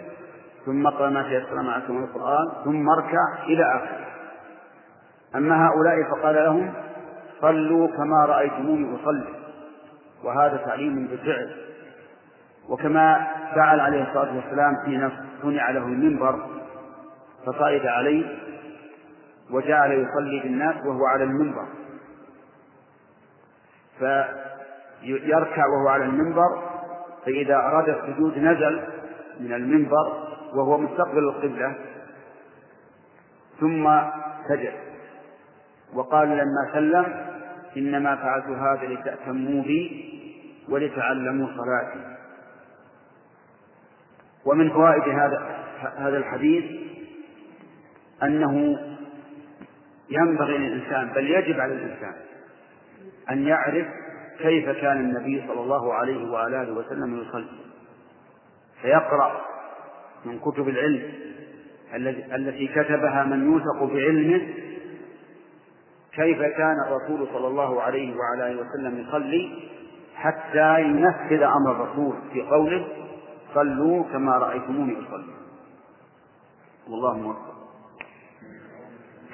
ثم اقرأ ما تيسر معك من القرآن ثم اركع إلى آخره. أما هؤلاء فقال لهم صلوا كما رأيتموني أصلي. وهذا تعليم بالفعل. وكما فعل عليه الصلاة والسلام حين صنع له المنبر فصعد عليه وجعل يصلي بالناس وهو على المنبر. فيركع وهو على المنبر فإذا أراد السجود نزل من المنبر وهو مستقبل القبلة ثم سجد. وقال لما سلم إنما فعلت هذا لتأتموا بي ولتعلموا صلاتي. ومن فوائد هذا هذا الحديث أنه ينبغي للإنسان بل يجب على الإنسان أن يعرف كيف كان النبي صلى الله عليه وعلى آله وسلم يصلي. فيقرأ من كتب العلم التي كتبها من يوثق بعلمه كيف كان الرسول صلى الله عليه وعلى آله وسلم يصلي حتى ينفذ أمر الرسول في قوله صلوا كما رأيتموني أصلي والله موفق.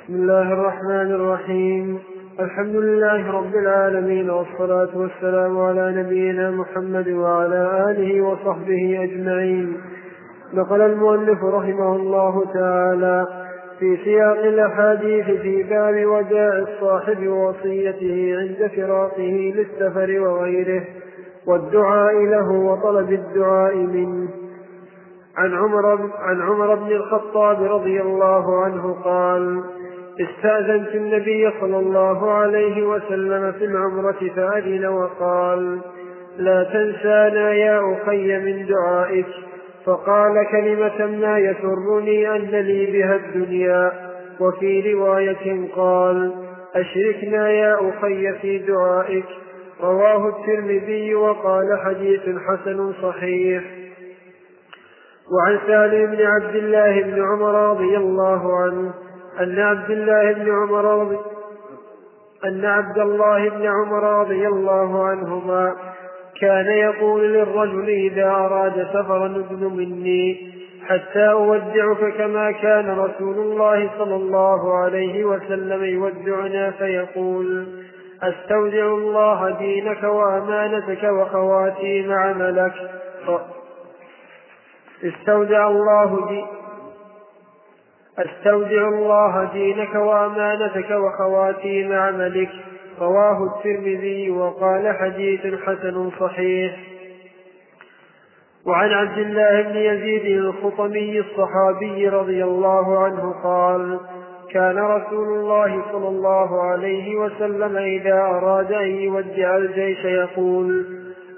بسم الله الرحمن الرحيم. الحمد لله رب العالمين والصلاة والسلام على نبينا محمد وعلى آله وصحبه أجمعين. نقل المؤلف رحمه الله تعالى في سياق الأحاديث في باب وداع الصاحب ووصيته عند فراقه للسفر وغيره والدعاء له وطلب الدعاء منه. عن عمر عن عمر بن الخطاب رضي الله عنه قال استأذنت النبي صلى الله عليه وسلم في العمرة فأذن وقال لا تنسانا يا أخي من دعائك فقال كلمة ما يسرني أن لي بها الدنيا. وفي رواية قال أشركنا يا أخي في دعائك. رواه الترمذي وقال حديث حسن صحيح. وعن سالم بن عبد الله بن عمر رضي الله عنه أن عبد الله بن عمر رضي أن عبد الله بن عمر رضي الله عنهما كان يقول للرجل إذا أراد سفرا ابن مني حتى أودعك كما كان رسول الله صلى الله عليه وسلم يودعنا فيقول أستودع الله دينك وأمانتك وخواتيم عملك. استودع الله دي أستودع الله دينك وأمانتك وخواتيم عملك. رواه الترمذي وقال حديث حسن صحيح. وعن عبد الله بن يزيد الخطمي الصحابي رضي الله عنه قال كان رسول الله صلى الله عليه وسلم إذا أراد أن يودع الجيش يقول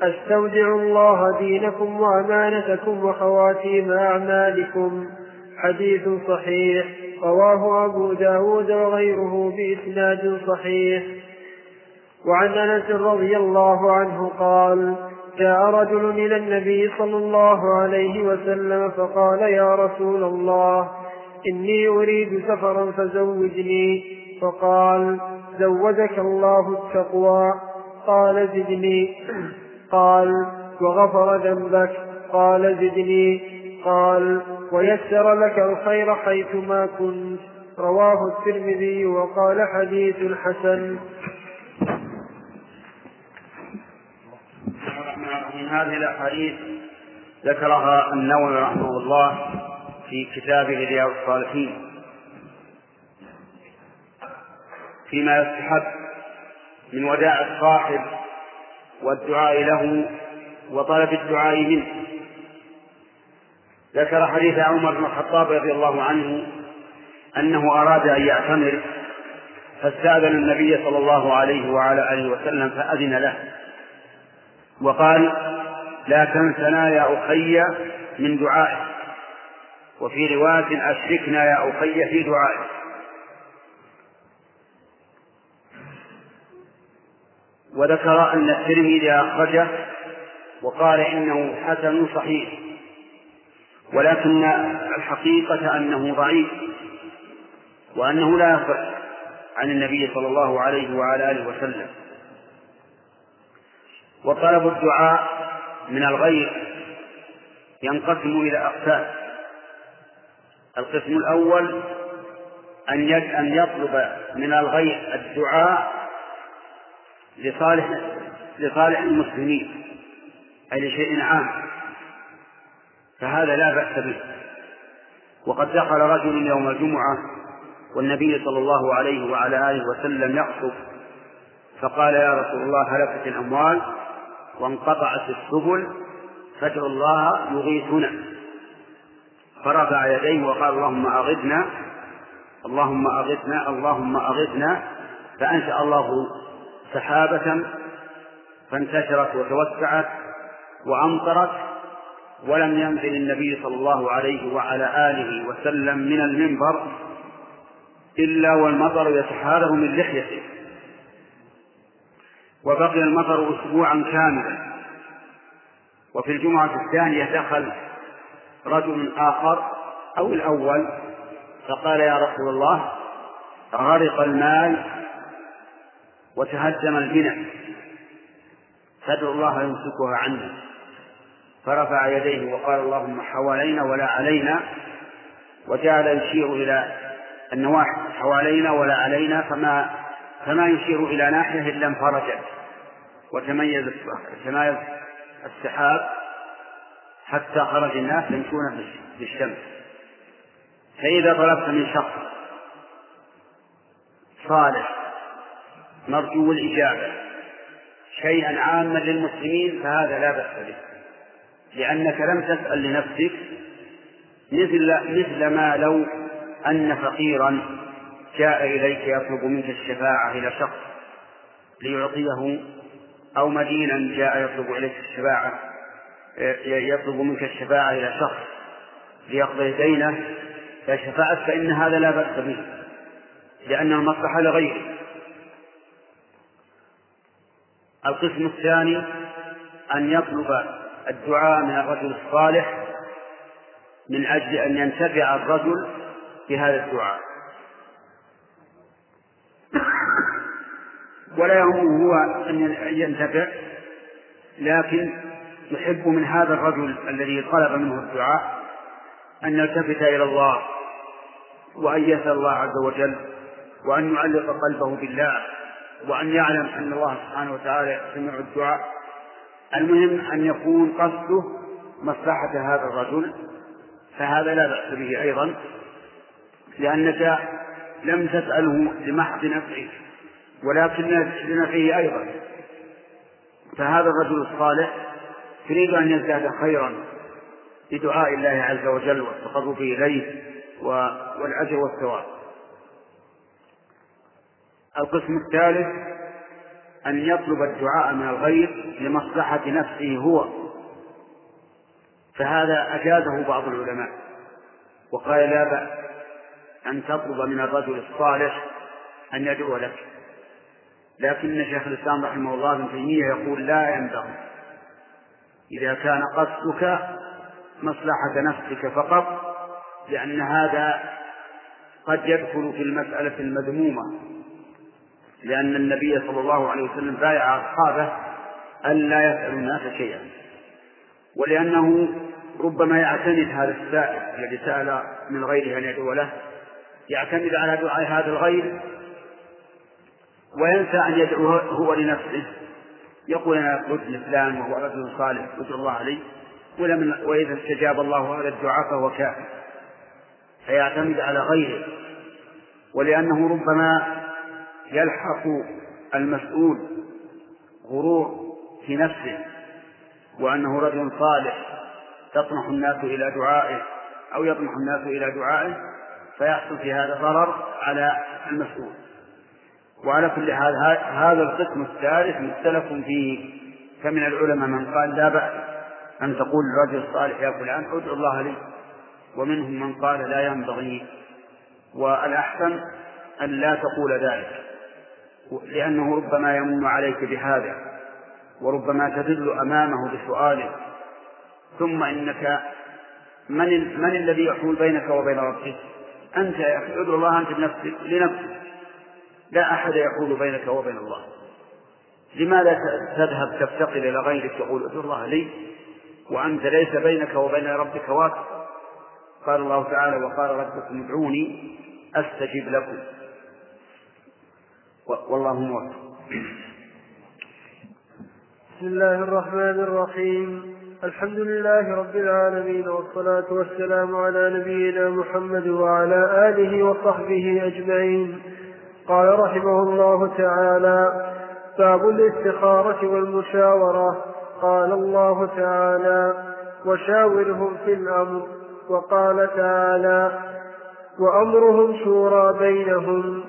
أستودع الله دينكم وأمانتكم وخواتيم أعمالكم. حديث صحيح. رواه أبو داود وغيره بإسناد صحيح. وعن أنس رضي الله عنه قال جاء رجل إلى النبي صلى الله عليه وسلم فقال يا رسول الله إني أريد سفرا فزوجني. فقال زوجك الله التقوى. قال زدني. قال وغفر ذنبك. قال زدني. قال ويسر لك الخير حيثما كنت. رواه الترمذي وقال حديث حسن. من هذه الأحاديث ذكرها النووي رحمه الله في كتابه رياض الصالحين. فيما يستحب من وداع الصاحب والدعاء له وطلب الدعاء منه. ذكر حديث عمر بن الخطاب رضي الله عنه أنه أراد أن يعتمر فاستأذن النبي صلى الله عليه وعلى آله وسلم فأذن له. وقال لا تنسنا يا أخي من دعائك. وفي رواية أشركنا يا أخي في دعائك. وذكر أن الترمذي أخرجه وقال إنه حسن صحيح ولكن الحقيقة أنه ضعيف وأنه لا يصح عن النبي صلى الله عليه وعلى آله وسلم. وطلب الدعاء من الغير ينقسم إلى أقسام. القسم الأول أن أن يطلب من الغير الدعاء لصالح لصالح المسلمين أي لشيء عام. فهذا لا بأس به. وقد دخل رجل يوم الجمعة والنبي صلى الله عليه وعلى آله وسلم يخطب فقال يا رسول الله هلكت الأموال؟ وانقطعت السبل فادعوا الله يغيثنا. فرفع يديه وقال اللهم أغثنا اللهم أغثنا اللهم أغثنا. فأنشأ الله سحابة فانتشرت وتوسعت وأمطرت ولم ينزل النبي صلى الله عليه وعلى آله وسلم من المنبر إلا والمطر يتحاذر من لحيته. وبقي المطر أسبوعا كاملا. وفي الجمعة الثانية دخل رجل آخر أو الأول فقال يا رسول الله غرق المال وتهدم البناء فادعو الله يمسكها عنا فرفع يديه وقال اللهم حوالينا ولا علينا وجعل يشير إلى النواحي حوالينا ولا علينا فما فما يشير إلى ناحية إلا انفرجت وتميز تمايز السحاب حتى خرج الناس يمشون بالشمس فإذا طلبت من شخص صالح مرجو الإجابة شيئا عاما للمسلمين فهذا لا بأس به. لأنك لم تسأل لنفسك مثل مثل ما لو أن فقيرا جاء إليك يطلب منك الشفاعة إلى شخص ليعطيه أو مدينا جاء يطلب إليك الشفاعة يطلب منك الشفاعة إلى شخص ليقضي دينه فشفعت فإن هذا لا بأس به لأن المصلحة لغيره. القسم الثاني أن يطلب الدعاء من الرجل الصالح من أجل أن ينتفع الرجل بهذا الدعاء. ولا يهمه هو أن ينتفع لكن يحب من هذا الرجل الذي طلب منه الدعاء أن يلتفت إلى الله وأن يسأل الله عز وجل وأن يعلق قلبه بالله وأن يعلم أن الله سبحانه وتعالى سمع الدعاء. المهم أن يكون قصده مصلحة هذا الرجل فهذا لا بأس به أيضا لأنك لم تسأله لمحض ولكن لنفعه أيضا. فهذا الرجل الصالح تريد أن يزداد خيرا بدعاء الله عز وجل والتقرب إليه والأجر والثواب. القسم الثالث أن يطلب الدعاء من الغير لمصلحة نفسه هو. فهذا أجازه بعض العلماء. وقال لا بأس أن تطلب من الرجل الصالح أن يدعو لك. لكن شيخ الإسلام رحمه الله ابن تيمية يقول لا ينبغي. إذا كان قصدك مصلحة نفسك فقط لأن هذا قد يدخل في المسألة المذمومة. لأن النبي صلى الله عليه وسلم بايع أصحابه ألا يسألوا الناس شيئا. ولأنه ربما يعتمد هذا السائل الذي سأل من غيره أن يدعو له يعتمد على دعاء هذا الغير وينسى أن يدعو هو لنفسه. يقول أنا ابن فلان وهو رجل صالح ادعو الله عليه. ولم وإذا استجاب الله هذا الدعاء فهو كافر. فيعتمد على غيره. ولأنه ربما يلحق المسؤول غرور في نفسه. وأنه رجل صالح تطمح الناس إلى دعائه أو يطمح الناس إلى دعائه فيحصل في هذا ضرر على المسؤول. وعلى كل حال هذا القسم الثالث مختلف فيه. فمن العلماء من قال لا بأس أن تقول للرجل الصالح يا فلان ادعو الله لي. ومنهم من قال لا ينبغي. والأحسن أن لا تقول ذلك لأنه ربما يمن عليك بهذا وربما تدل أمامه بسؤاله. ثم إنك من من الذي يحول بينك وبين ربك؟ أنت يا أخي ادعو الله أنت بنفسك لنفسك. لا أحد يحول بينك وبين الله. لماذا تذهب تفتقر إلى غيرك تقول ادعو الله لي؟ وأنت ليس بينك وبين ربك واسطة قال الله تعالى وقال ربكم ادعوني أستجب لكم. والله موفق. بسم الله الرحمن الرحيم. الحمد لله رب العالمين والصلاة والسلام على نبينا محمد وعلى آله وصحبه أجمعين. قال رحمه الله تعالى باب الاستخارة والمشاورة. قال الله تعالى وشاورهم في الأمر وقال تعالى وأمرهم شورى بينهم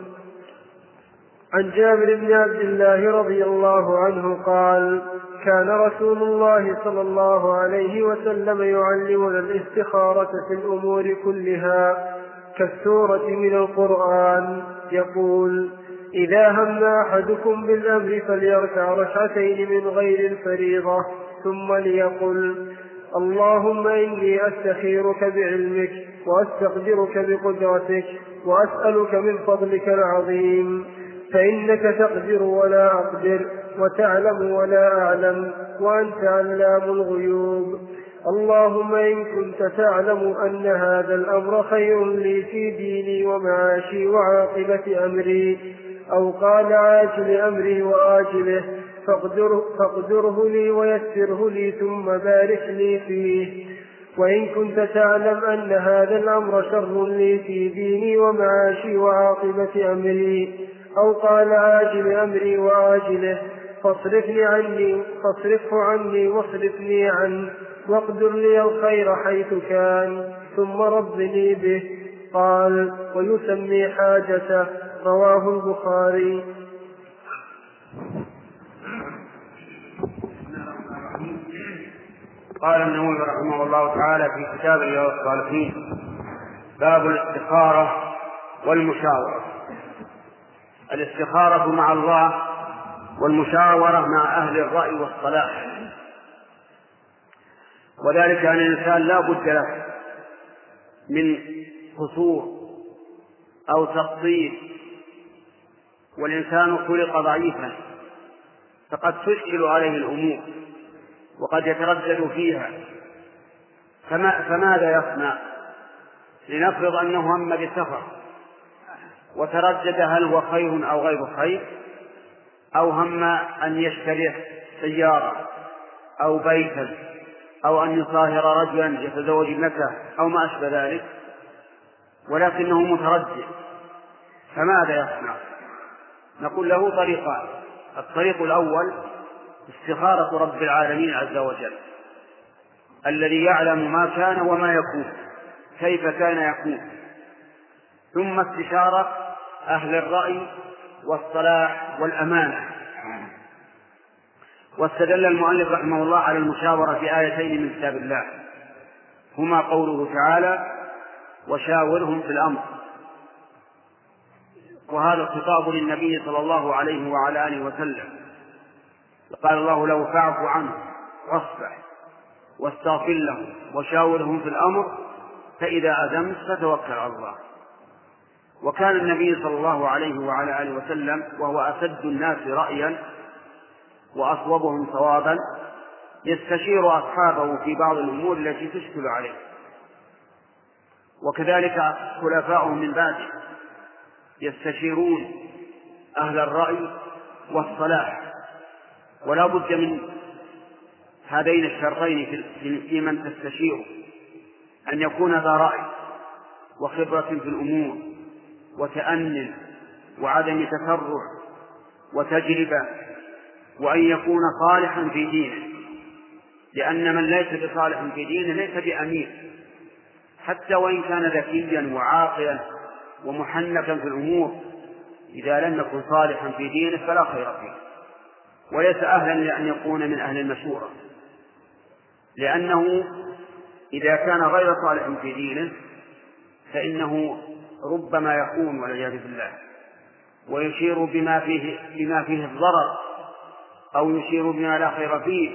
عن جابر بن عبد الله رضي الله عنه قال كان رسول الله صلى الله عليه وسلم يعلمنا الاستخارة في الأمور كلها كالسورة من القرآن يقول إذا هم أحدكم بالأمر فليركع ركعتين من غير الفريضة ثم ليقل اللهم إني أستخيرك بعلمك وأستقدرك بقدرتك وأسألك من فضلك العظيم فإنك تقدر ولا أقدر وتعلم ولا أعلم وأنت علام الغيوب. اللهم إن كنت تعلم أن هذا الأمر خير لي في ديني ومعاشي وعاقبة أمري. أو قال عاجل أمري وآجله فاقدره, فاقدره لي ويسره لي ثم بارك لي فيه. وإن كنت تعلم أن هذا الأمر شر لي في ديني ومعاشي وعاقبة أمري. أو قال عاجل أمري وآجله فاصرفني عني فاصرفه عني واصرفني عنه. واقدر لي الخير حيث كان ثم ربني به. قال ويسمي حاجته رواه البخاري. قال النووي رحمه الله تعالى في كتاب رياض الصالحين باب الاستخارة والمشاورة. الاستخارة مع الله والمشاورة مع أهل الرأي والصلاح. وذلك أن الإنسان لا بد له من قصور أو تقصير والإنسان خلق ضعيفا فقد تشكل عليه الأمور وقد يتردد فيها. فما فماذا يصنع؟ لنفرض أنه هم بسفر وتردد هل هو خير أو غير خير أو هم أن يشتري سيارة أو بيتا. أو أن يصاهر رجلا يتزوج ابنته أو ما أشبه ذلك ولكنه متردد فماذا يصنع؟ نقول له طريقان الطريق الأول استخارة رب العالمين عز وجل الذي يعلم ما كان وما يكون كيف كان يكون ثم استشارة أهل الرأي والصلاح والأمانة واستدل المؤلف رحمه الله على المشاورة في آيتين من كتاب الله. هما قوله تعالى وشاورهم في الأمر وهذا الخطاب للنبي صلى الله عليه وعلى آله وسلم. قال الله له فاعف عنه واصفح واستغفر لهم وشاورهم في الأمر فإذا عزمت فتوكل على الله وكان النبي صلى الله عليه وعلى آله وسلم وهو أسد الناس رأيا وأصوبهم صوابا يستشير أصحابه في بعض الأمور التي تشكل عليه. وكذلك خلفاؤه من بعده يستشيرون أهل الرأي والصلاح. ولا بد من هذين الشرطين في من تستشيره أن يكون ذا رأي وخبرة في الأمور وتأن وعدم تفرع وتجربة وأن يكون صالحا في دينه. لأن من ليس بصالح في دينه ليس بأمين حتى وإن كان ذكيا وعاقلا ومحنكا في الأمور إذا لم يكن صالحا في دينه فلا خير فيه. وليس أهلا لأن يكون من أهل المشورة. لأنه إذا كان غير صالح في دينه فإنه ربما يخون والعياذ بالله ويشير بما فيه بما فيه الضرر. أو يشير بما لا خير فيه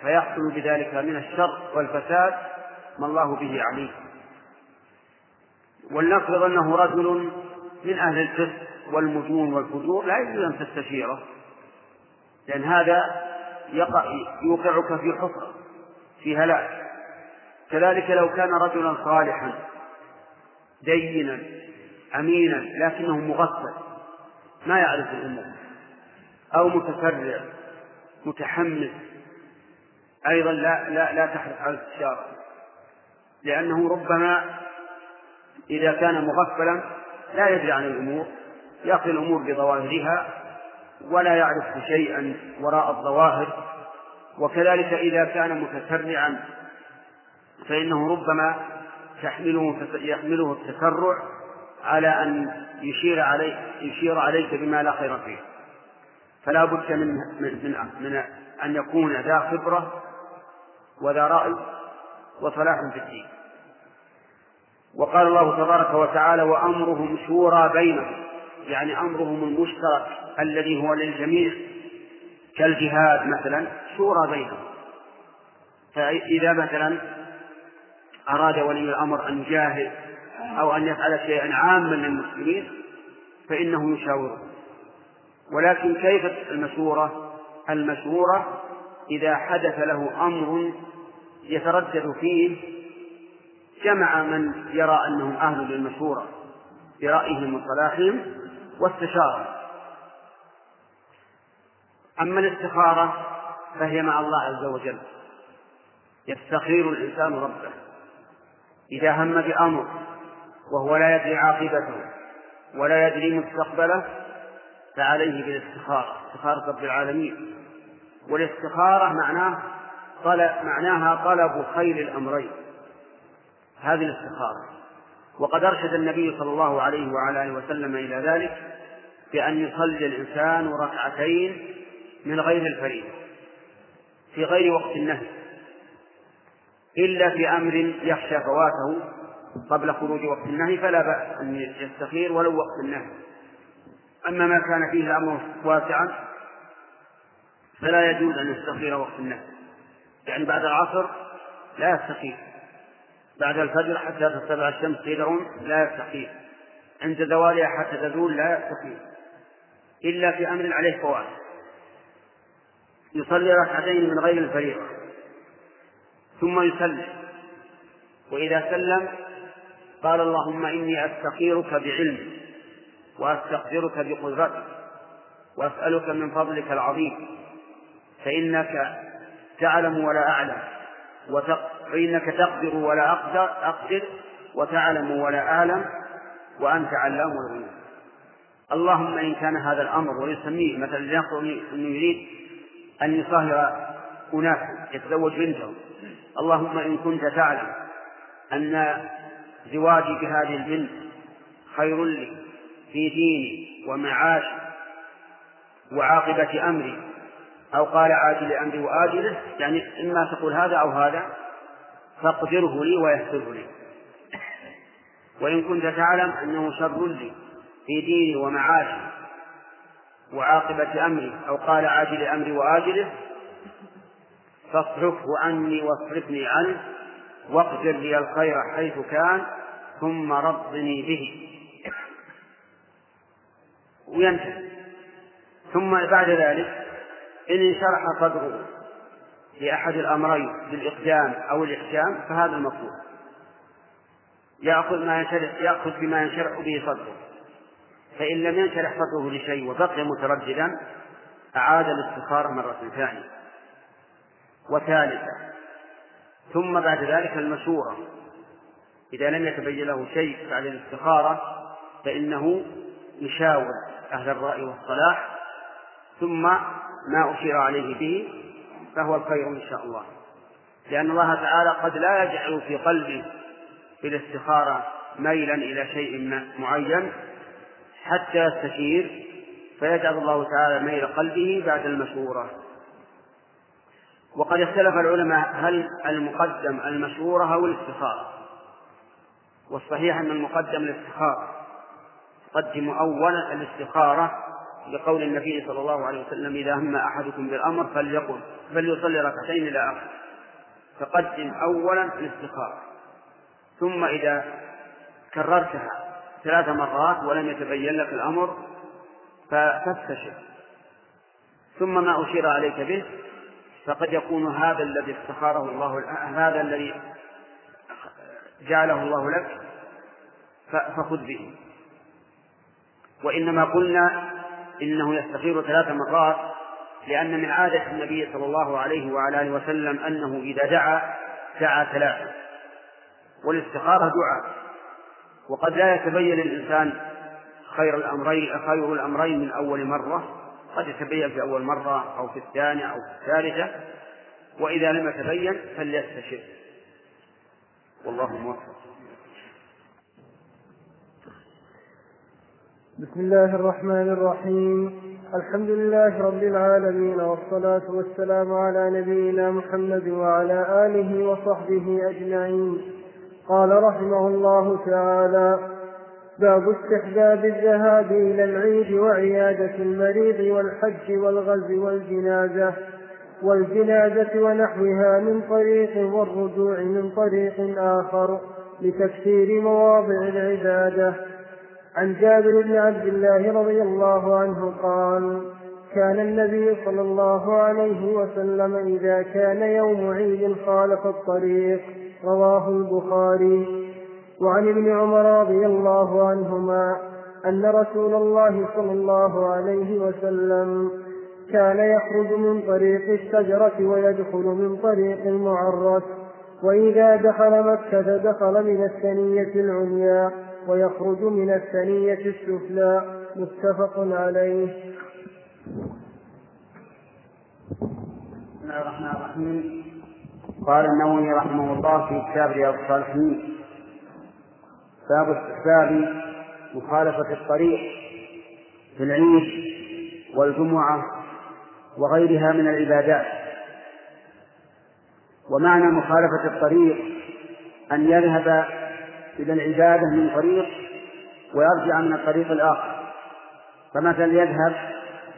فيحصل بذلك من الشر والفساد ما الله به عليم. ولنفرض أنه رجل من أهل الفسق والمجون والفجور لا يجوز أن تستشيره لأن هذا يقع يوقعك في حفرة في هلاك. كذلك لو كان رجلا صالحا دينا أمينا لكنه مغفل ما يعرف الأمور. أو متسرع متحمس. أيضا لا لا لا تحرص على الاستشارة. لأنه ربما إذا كان مغفلا لا يدري عن الأمور يأخذ الأمور بظواهرها ولا يعرف شيئا وراء الظواهر. وكذلك إذا كان متسرعا فإنه ربما تحمله يحمله التسرع على أن يشير عليك يشير عليك بما لا خير فيه. فلا بد من من من أن يكون ذا خبرة وذا رأي وصلاح في الدين. وقال الله تبارك وتعالى وأمرهم شورى بينهم يعني أمرهم المشترك الذي هو للجميع كالجهاد مثلا شورى بينهم. فإذا مثلا أراد ولي الأمر أن يجاهد أو أن يفعل شيئا عاما للمسلمين فإنه يشاوره. ولكن كيف المشورة؟ المشورة إذا حدث له أمر يتردد فيه جمع من يرى أنهم أهل للمشورة برأيهم وصلاحهم واستشارة أما الاستخارة فهي مع الله عز وجل. يستخير الإنسان ربه. إذا هم بأمر وهو لا يدري عاقبته ولا يدري مستقبله فعليه بالاستخارة استخارة رب العالمين. والاستخارة معناه طلب معناها طلب خير الأمرين. هذه الاستخارة. وقد أرشد النبي صلى الله عليه وعلى آله وسلم إلى ذلك بأن يصلي الإنسان ركعتين من غير الفريضة في غير وقت النهي إلا في أمر يخشى فواته قبل خروج وقت النهي فلا بأس أن يستخير ولو وقت النهي. أما ما كان فيه الأمر واسعا فلا يجوز أن يستخير وقت النهي. يعني بعد العصر لا يستخير بعد الفجر حتى تطلع الشمس قدر لا يستخير عند زوالها حتى تزول لا يستخير إلا في أمر عليه فوات يصلي ركعتين من غير الفريضة. ثم يسلم. وإذا سلم قال اللهم إني أستخيرك بعلمك. وأستقدرك بقدرتك وأسألك من فضلك العظيم. فإنك تعلم ولا أعلم فإنك تقدر ولا أقدر أقدر وتعلم ولا أعلم وأنت علام الغيوب. اللهم إن كان هذا الأمر ويسميه مثلا لنقل أنه يريد أن يصهر أناسا يتزوج بنته اللهم إن كنت تعلم أن زواجي بهذه البنت خير لي في ديني ومعاشي وعاقبة أمري. أو قال عاجل أمري وآجله يعني إما تقول هذا أو هذا فاقدره لي ويسره لي. وإن كنت تعلم أنه شر لي في ديني ومعاشي وعاقبة أمري أو قال عاجل أمري وآجله فاصرفه عني واصرفني عنه واقدر لي الخير حيث كان ثم رضني به. وينتهي. ثم بعد ذلك إن انشرح صدره في أحد الأمرين بالإقدام أو الإحكام فهذا المطلوب. يأخذ ما ينشرح يأخذ بما ينشرح به صدره. فإن لم ينشرح صدره لشيء وبقي مترددا أعاد الاستخارة مرة ثانية. وثالثة ثم بعد ذلك المشورة. إذا لم يتبين له شيء بعد الاستخارة فإنه يشاور أهل الرأي والصلاح ثم ما أشير عليه به فهو الخير إن شاء الله. لأن الله تعالى قد لا يجعل في قلبه في الاستخارة ميلا إلى شيء معين حتى يستشير فيجعل الله تعالى ميل قلبه بعد المشورة. وقد اختلف العلماء هل المقدم المشورة أو الاستخارة. والصحيح أن المقدم الاستخارة. قدم أولا الاستخارة لقول النبي صلى الله عليه وسلم إذا هم أحدكم بالأمر فليقل فليصلي ركعتين إلى آخره. فقدم أولا الاستخارة. ثم إذا كررتها ثلاث مرات ولم يتبين لك الأمر فتستشر ثم ما أشير عليك به فقد يكون هذا الذي استخاره الله هذا الذي جعله الله لك فخذ به. وإنما قلنا إنه يستخير ثلاث مرات لأن من عادة النبي صلى الله عليه وعلى آله وسلم أنه إذا دعا دعا ثلاثة. والاستخارة دعاء. وقد لا يتبين للإنسان خير الأمرين خير الأمرين من أول مرة. قد يتبين في أول مرة أو في الثانية أو في الثالثة. وإذا لم يتبين فليستشر والله موفق. بسم الله الرحمن الرحيم. الحمد لله رب العالمين والصلاة والسلام على نبينا محمد وعلى آله وصحبه أجمعين. قال رحمه الله تعالى باب استحباب الذهاب إلى العيد وعيادة المريض والحج والغزو والجنازة والجنازة ونحوها من طريق والرجوع من طريق آخر لتكثير مواضع العبادة. عن جابر بن عبد الله رضي الله عنه قال كان النبي صلى الله عليه وسلم إذا كان يوم عيد خالف الطريق رواه البخاري. وعن ابن عمر رضي الله عنهما أن رسول الله صلى الله عليه وسلم كان يخرج من طريق الشجرة ويدخل من طريق المعرس وإذا دخل مكة دخل من الثنية العليا. ويخرج من الثنية السفلى. متفق عليه. بسم الله الرحمن الرحيم. قال النووي رحمه الله في كتاب رياض الصالحين. باب استحباب مخالفة الطريق في العيد والجمعة وغيرها من العبادات. ومعنى مخالفة الطريق أن يذهب إلى العبادة من طريق ويرجع من الطريق الآخر. فمثلا يذهب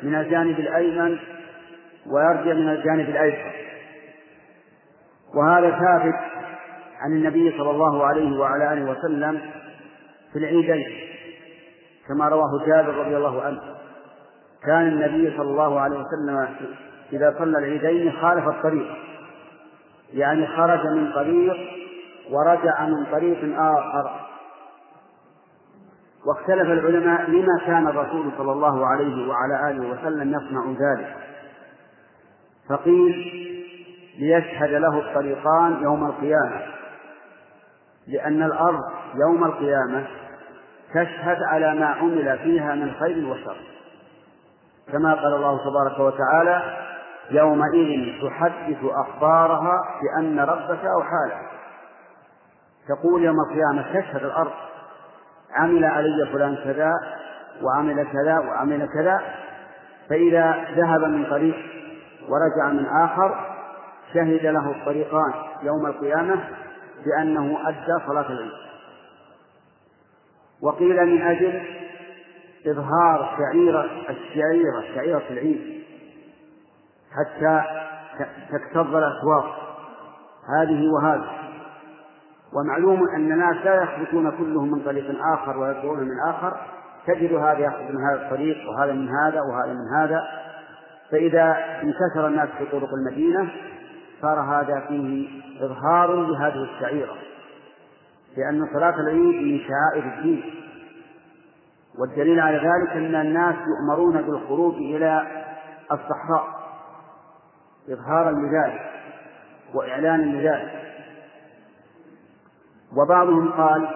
من الجانب الأيمن ويرجع من الجانب الأيسر. وهذا ثابت عن النبي صلى الله عليه وعلى آله وسلم في العيدين كما رواه جابر رضي الله عنه. كان النبي صلى الله عليه وسلم إذا صلى العيدين خالف الطريق يعني خرج من طريق ورجع من طريق آخر. واختلف العلماء لما كان الرسول صلى الله عليه وعلى آله وسلم يصنع ذلك. فقيل ليشهد له الطريقان يوم القيامة لأن الأرض يوم القيامة تشهد على ما عمل فيها من خير وشر. كما قال الله تبارك وتعالى يومئذ تحدث أخبارها بأن ربك أوحى لها تقول يوم القيامة تشهد الأرض عمل علي فلان كذا وعمل كذا وعمل كذا فإذا ذهب من طريق ورجع من آخر شهد له الطريقان يوم القيامة بأنه أدى صلاة العيد. وقيل من أجل إظهار شعيرة الشعيرة شعيرة العيد حتى تكتظ الأسواق. هذه وهذه. ومعلوم أن الناس لا يخرجون كلهم من طريق آخر ويرجعون من آخر. تجد هذا يأخذ من هذا الطريق وهذا من هذا وهذا من هذا. فإذا انتشر الناس في طرق المدينة صار هذا فيه إظهار لهذه الشعيرة لأن صلاة العيد من شعائر الدين. والدليل على ذلك أن الناس يؤمرون بالخروج إلى الصحراء إظهارا لذلك وإعلانا لذلك. وبعضهم قال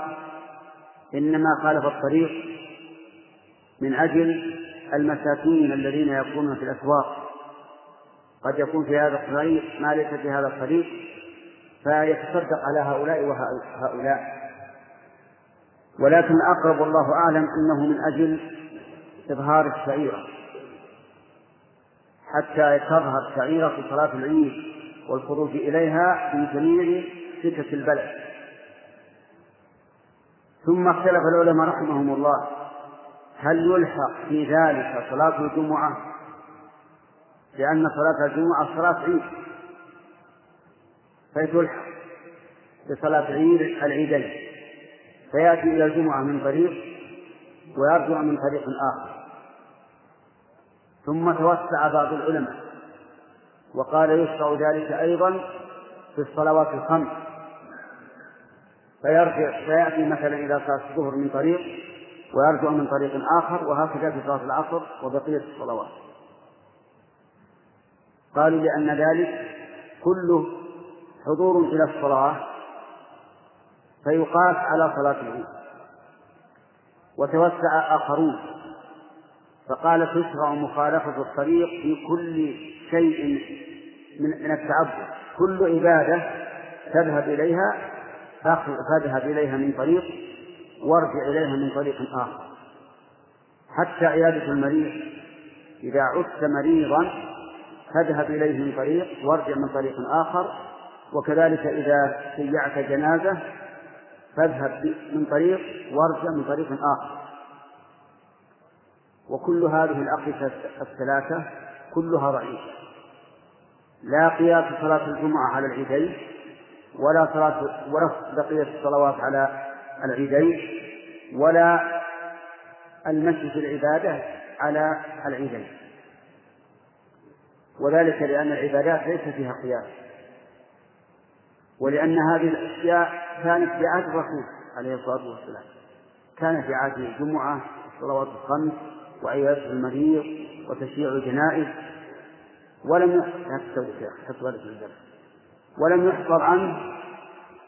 إنما خالف الطريق من أجل المساكين الذين يكونون في الأسواق. قد يكون في هذا الطريق ما ليس في هذا الطريق فيتصدق على هؤلاء وهؤلاء. ولكن الأقرب والله أعلم أنه من أجل إظهار الشعيرة. حتى تظهر شعيرة صلاة العيد والخروج إليها في جميع سكك البلد. ثم اختلف العلماء رحمهم الله هل يلحق في ذلك صلاة الجمعة؟ لأن صلاة الجمعة صلاة عيد. فتلحق بصلاة عيد العيدين. فيأتي إلى الجمعة من طريق ويرجع من طريق آخر. ثم توسع بعض العلماء وقال يشرع ذلك أيضا في الصلوات الخمس. فيرجع فيأتي مثلا إذا صلاة الظهر من طريق ويرجع من طريق آخر وهكذا في صلاة العصر وبقية الصلوات. قالوا لأن ذلك كله حضور إلى الصلاة فيقاس على صلاة العيد. وتوسع آخرون. فقال تشرع مخالفة الطريق في كل شيء من التعبد. كل عبادة تذهب إليها فاذهب إليها من طريق وارجع إليها من طريق آخر. حتى عيادة المريض إذا عدت مريضا فاذهب إليه من طريق وارجع من طريق آخر. وكذلك إذا شيعت جنازة فاذهب من طريق وارجع من طريق آخر. وكل هذه الأقصى الثلاثة كلها ضعيفة لا قياس صلاة الجمعة على العيدين. ولا صلاة ولا بقية الصلوات على العيدين ولا المشي في العبادة على العيدين. وذلك لأن العبادات ليس فيها قياس. ولأن هذه الأشياء كانت في عهد الرسول عليه الصلاة والسلام. كان في عهد الجمعة الصلوات الخمس وعيادة المريض وتشييع الجنائز. ولم لا تستوي شيخ ولم يحفظ عنه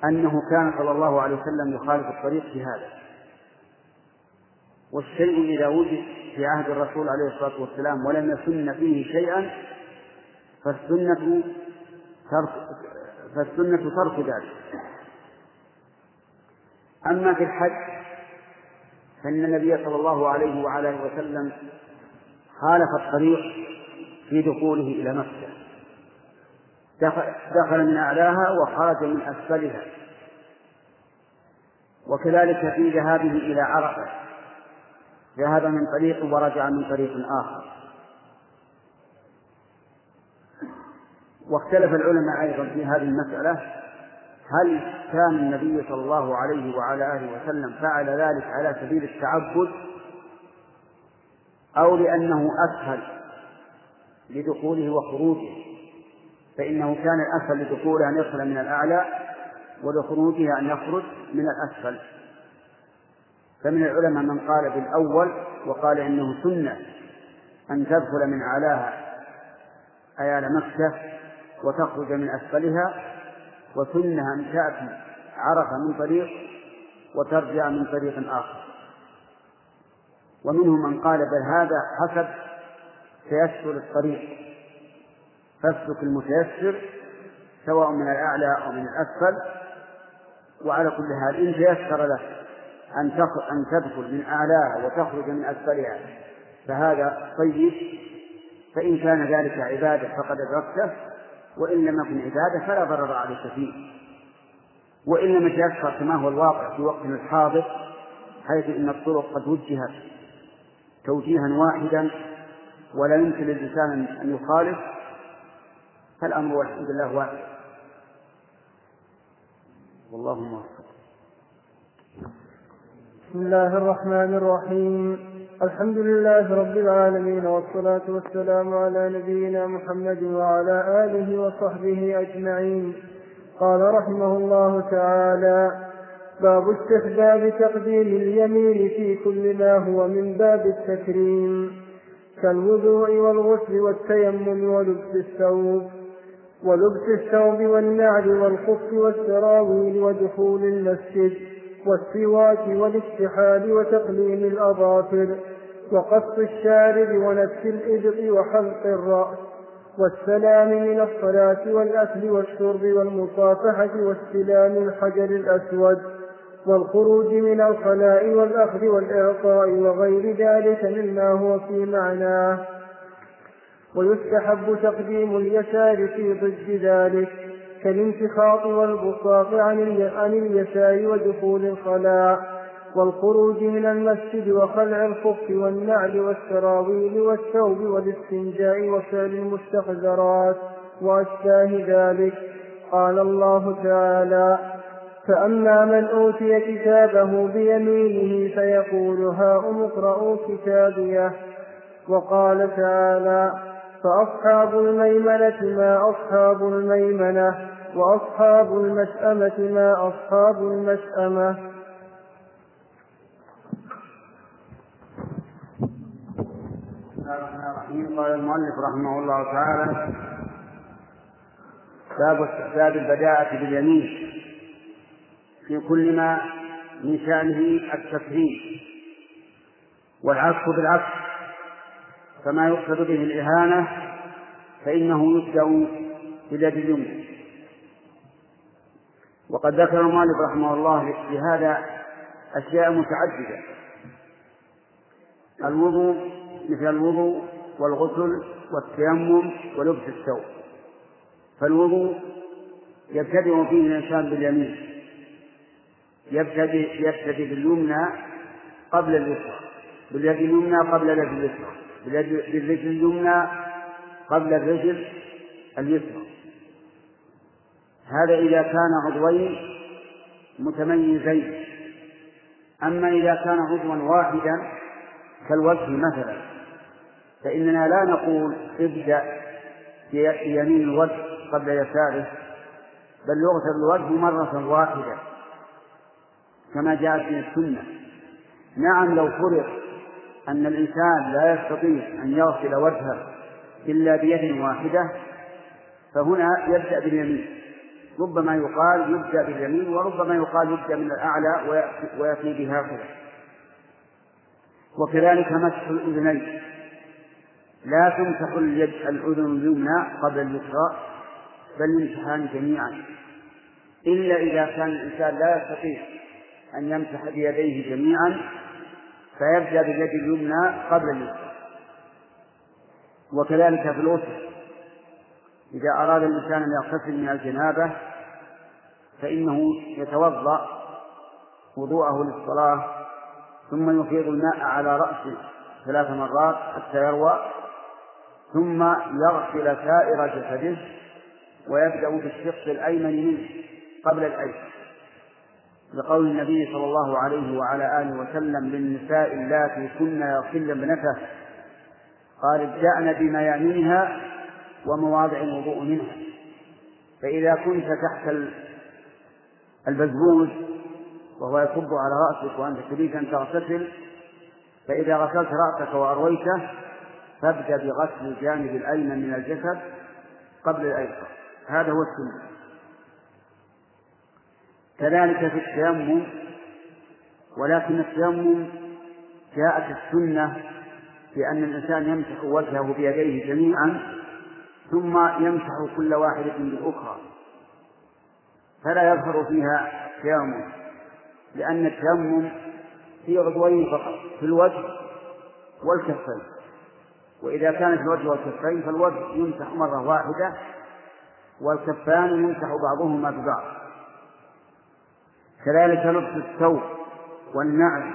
أنه كان صلى الله عليه وسلم يخالف الطريق في هذا. والشيء إذا وجد في عهد الرسول عليه الصلاة والسلام ولم يسن فيه شيئا فالسنة ترك فالسنة ترك ذلك. أما في الحج فإن النبي صلى الله عليه وعلى وسلم خالف الطريق في دخوله إلى مكة. دخل من أعلاها وخرج من أسفلها. وكذلك في ذهابه إلى عرفة. ذهب من طريق ورجع من طريق آخر. واختلف العلماء أيضا في هذه المسألة. هل كان النبي صلى الله عليه وعلى آله وسلم فعل ذلك على سبيل التعبد؟ أو لأنه أسهل لدخوله وخروجه؟ فإنه كان الأسهل لدخوله أن يدخل من الأعلى ولخروجه أن يخرج من الأسفل. فمن العلماء من قال بالأول وقال إنه سنة أن تدخل من أعلاها أيال مكة وتخرج من أسفلها وسنة أن تأتي عرفة من طريق وترجع من طريق آخر. ومنهم من قال بل هذا حسب تيسر الطريق. فاسلك المتيسر سواء من الأعلى أو من الأسفل وعلى كل حال إن تيسر لك أن أن تدخل من أعلاها وتخرج من أسفلها فهذا طيب فإن كان ذلك عبادة فقد أدركته وإن لم يكن عبادة فلا ضرر عليك فيه. وإن لم يتيسر كما هو الواقع في وقتنا الحاضر حيث إن الطرق قد وجهت توجيها واحدا ولا يمكن للإنسان أن يخالف فالأمر والحمد لله واحد. والله موفق. بسم الله الرحمن الرحيم. الحمد لله رب العالمين والصلاة والسلام على نبينا محمد وعلى آله وصحبه أجمعين. قال رحمه الله تعالى باب استحباب تقديم اليمين في كل ما هو من باب التكريم. كالوضوء والغسل والتيمم ولبس الثوب. ولبس الثوب والنعل والخف والسراويل ودخول المسجد والسواك والاكتحال وتقليم الأظافر وقص الشارب ونفس الإبط وحلق الرأس والسلام من الصلاة والأكل والشرب والمصافحة واستلام الحجر الأسود والخروج من الخلاء والأخذ والإعطاء وغير ذلك مما هو في معناه ويستحب تقديم اليسار في ضد ذلك كالانتخاط والبساط عن اليسار ودخول الخلاء والخروج من المسجد وخلع الخف والنعل والسراويل والثوب والاستنجاء وفعل المستحذرات وأشباه ذلك. قال الله تعالى فأما من أوتي كتابه بيمينه فيقول هاؤم اقرءوا كتابيه. وقال تعالى فأصحاب الميمنة ما أصحاب الميمنة وأصحاب المشأمة ما أصحاب المشأمة. قال المؤلف رحمه الله تعالى باب استحباب البداءة باليمين في كل ما من شأنه التكريم والعكس بالعكس فما يقصد به الإهانة فإنه يبدأ باليد اليمنى وقد ذكر المؤلف رحمه الله في هذا أشياء متعددة. الوضوء مثل الوضوء والغسل والتيمم ولبس الثوب. فالوضوء يبتدئ فيه الإنسان باليمين. يبتدئ يبتدئ باليمنى قبل اليسرى. باليد اليمنى قبل اليد اليسرى. بالرجل اليمنى قبل الرجل اليسرى هذا إذا كان عضوين متميزين. أما إذا كان عضوا واحدا كالوجه مثلا فإننا لا نقول ابدأ بيمين الوجه قبل يساره بل يغسل الوجه مرة واحدة كما جاءت في السنة. نعم لو فرض أن الإنسان لا يستطيع أن يغسل وجهه إلا بيد واحدة فهنا يبدأ باليمين. ربما يقال يبدأ باليمين وربما يقال يبدأ من الأعلى ويأتي بهكذا. وكذلك مسح الأذنين. لا تمسح اليد الأذن اليمنى قبل اليسرى بل يمسحان جميعا. إلا إذا كان الإنسان لا يستطيع أن يمسح بيديه جميعا فيبدأ باليد اليمنى قبل اليسرى. وكذلك في الغسل إذا أراد الإنسان أن يغتسل من الجنابة فإنه يتوضأ وضوءه للصلاة ثم يفيض الماء على رأسه ثلاث مرات حتى يروى ثم يغسل سائر جسده ويبدأ بالشق الأيمن منه قبل الأيسر. لقول النبي صلى الله عليه وعلى آله وسلم للنساء اللاتي كن يغسلن ابنته قال ابدأن بميامنها ومواضع الوضوء منها فإذا كنت تحت البزبوز وهو يصب على رأسك وأنت تريد أن تغتسل فإذا غسلت رأسك وأرويته فابدأ بغسل الجانب الأيمن من الجسد قبل الأيسر هذا هو السنة. كذلك في التيمم ولكن التيمم جاءت السنة في أن الإنسان يمسح وجهه بيديه جميعا ثم يمسح كل واحدة بالأخرى. فلا يظهر فيها التيمم لأن التيمم في عضوين فقط في الوجه والكفين. وإذا كانت الوجه والكفين فالوجه يمسح مرة واحدة والكفان يمسح بعضهما ببعض. كذلك لبس الثوب والنعل